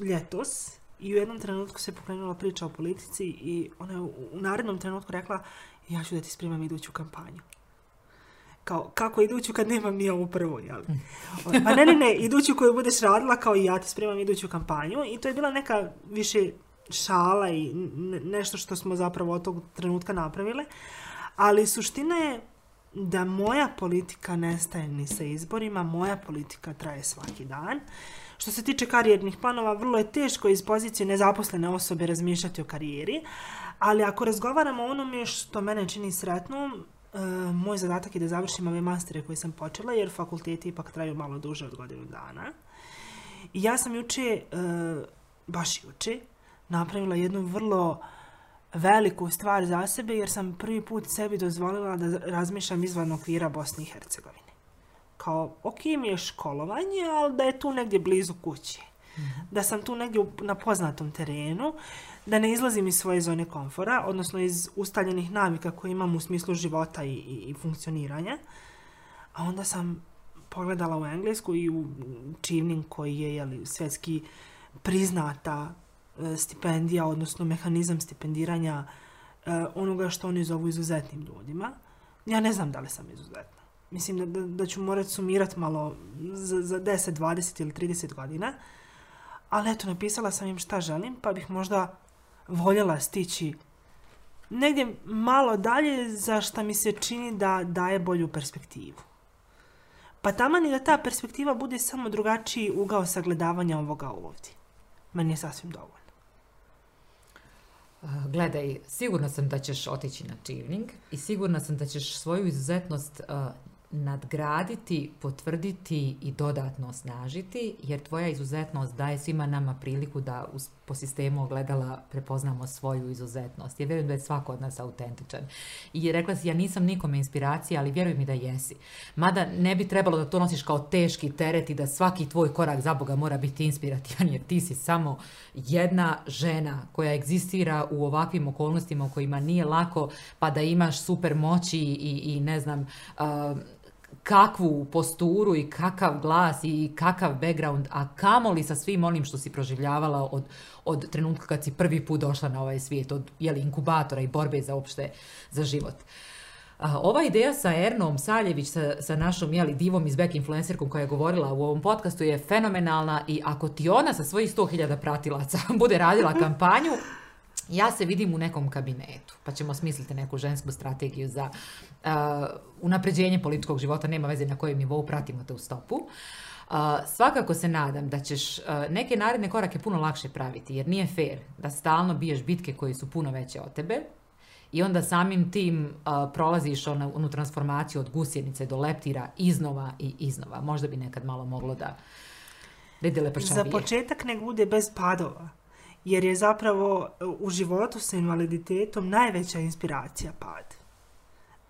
ljetos i u jednom trenutku se pokrenula priča o politici i ona je u, narednom trenutku rekla ja ću da ti spremam iduću kampanju kao kako iduću kad nemam ni ovu prvu, jel? Pa ne, ne, ne, iduću koju budeš radila kao i ja ti spremam iduću kampanju i to je bila neka više šala i nešto što smo zapravo od tog trenutka napravile, ali suština je da moja politika nestaje ni sa izborima, moja politika traje svaki dan. Što se tiče karijernih planova, vrlo je teško iz pozicije nezaposlene osobe razmišljati o karijeri, ali ako razgovaramo o onome što mene čini sretnom, e, moj zadatak je da završim ove mastere koje sam počela, jer fakulteti ipak traju malo duže od godinu dana. I ja sam juče, e, baš juče, napravila jednu vrlo veliku stvar za sebe jer sam prvi put sebi dozvolila da razmišljam izvan okvira Bosne i Hercegovine. Kao, ok mi je školovanje, ali da je tu negdje blizu kući. Mhm. Da sam tu negdje na poznatom terenu, da ne izlazim iz svoje zone komfora, odnosno iz ustaljenih navika koje imam u smislu života i, i, funkcioniranja. A onda sam pogledala u Englesku i u čivnim koji je jeli, svjetski priznata E, stipendija, odnosno mehanizam stipendiranja e, onoga što oni zovu izuzetnim ljudima. Ja ne znam da li sam izuzetna. Mislim da, da, ću morati sumirati malo za, 10, 20 ili 30 godina. Ali eto, napisala sam im šta želim, pa bih možda voljela stići negdje malo dalje za šta mi se čini da daje bolju perspektivu. Pa tamo ni da ta perspektiva bude samo drugačiji ugao sagledavanja ovoga ovdje. Meni je sasvim dovoljno gledaj, sigurna sam da ćeš otići na čivning i sigurna sam da ćeš svoju izuzetnost nadgraditi, potvrditi i dodatno osnažiti, jer tvoja izuzetnost daje svima nama priliku da uz, po sistemu ogledala prepoznamo svoju izuzetnost. Ja vjerujem da je svako od nas autentičan. I rekla si, ja nisam nikome inspiracija, ali vjeruj mi da jesi. Mada ne bi trebalo da to nosiš kao teški teret i da svaki tvoj korak za Boga mora biti inspirativan, jer ti si samo jedna žena koja egzistira u ovakvim okolnostima u kojima nije lako, pa da imaš super moći i, i ne znam, kakvu posturu i kakav glas i kakav background, a kamoli sa svim onim što si proživljavala od, od trenutka kad si prvi put došla na ovaj svijet, od jeli, inkubatora i borbe za opšte za život. A, ova ideja sa Ernom Saljević, sa, sa našom jeli, divom iz back influencerkom koja je govorila u ovom podcastu je fenomenalna i ako ti ona sa svojih 100.000 pratilaca bude radila kampanju, ja se vidim u nekom kabinetu, pa ćemo smisliti neku žensku strategiju za uh, unapređenje političkog života, nema veze na kojem nivou pratimo te u stopu. Uh, svakako se nadam da ćeš uh, neke naredne korake puno lakše praviti, jer nije fair da stalno biješ bitke koje su puno veće od tebe, i onda samim tim uh, prolaziš ono, onu, transformaciju od gusjenice do leptira iznova i iznova. Možda bi nekad malo moglo da ide Za početak ne bude bez padova jer je zapravo e, u životu sa invaliditetom najveća inspiracija pad.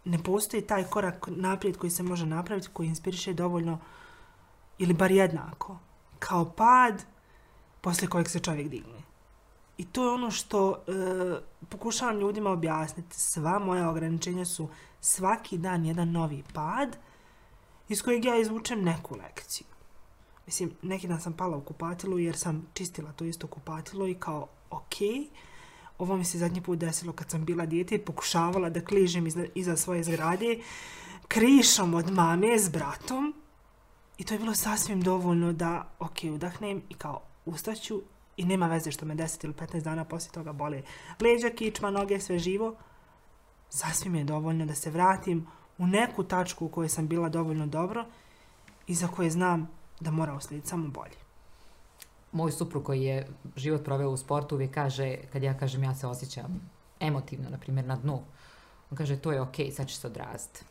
Ne postoji taj korak naprijed koji se može napraviti koji inspiriše dovoljno ili bar jednako kao pad poslije kojeg se čovjek digne. I to je ono što e, pokušavam ljudima objasniti. Sva moja ograničenja su svaki dan jedan novi pad iz kojeg ja izvučem neku lekciju. Mislim, neki dan sam pala u kupatilu jer sam čistila to isto kupatilo i kao, ok, ovo mi se zadnji put desilo kad sam bila dijete i pokušavala da kližem iza, svoje zgrade krišom od mame s bratom i to je bilo sasvim dovoljno da, ok, udahnem i kao ustaću i nema veze što me 10 ili 15 dana poslije toga bole leđa, kičma, noge, sve živo. Sasvim je dovoljno da se vratim u neku tačku u kojoj sam bila dovoljno dobro i za koje znam da mora oslijediti samo bolje. Moj suprug koji je život proveo u sportu uvijek kaže, kad ja kažem ja se osjećam emotivno, na primjer na dnu, on kaže to je ok, sad će se odrasti.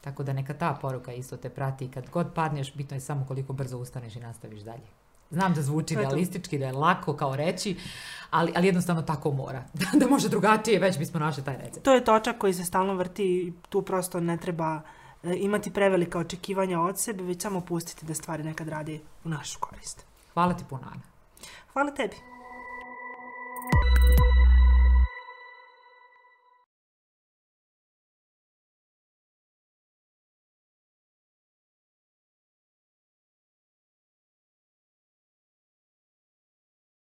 Tako da neka ta poruka isto te prati i kad god padneš, bitno je samo koliko brzo ustaneš i nastaviš dalje. Znam da zvuči realistički, da je lako kao reći, ali, ali jednostavno tako mora. da može drugačije, već bismo našli taj recept. To je točak koji se stalno vrti, i tu prosto ne treba E, imati prevelika očekivanja od sebe, već samo pustiti da stvari nekad radi u našu korist. Hvala ti puno, Ana. Hvala tebi.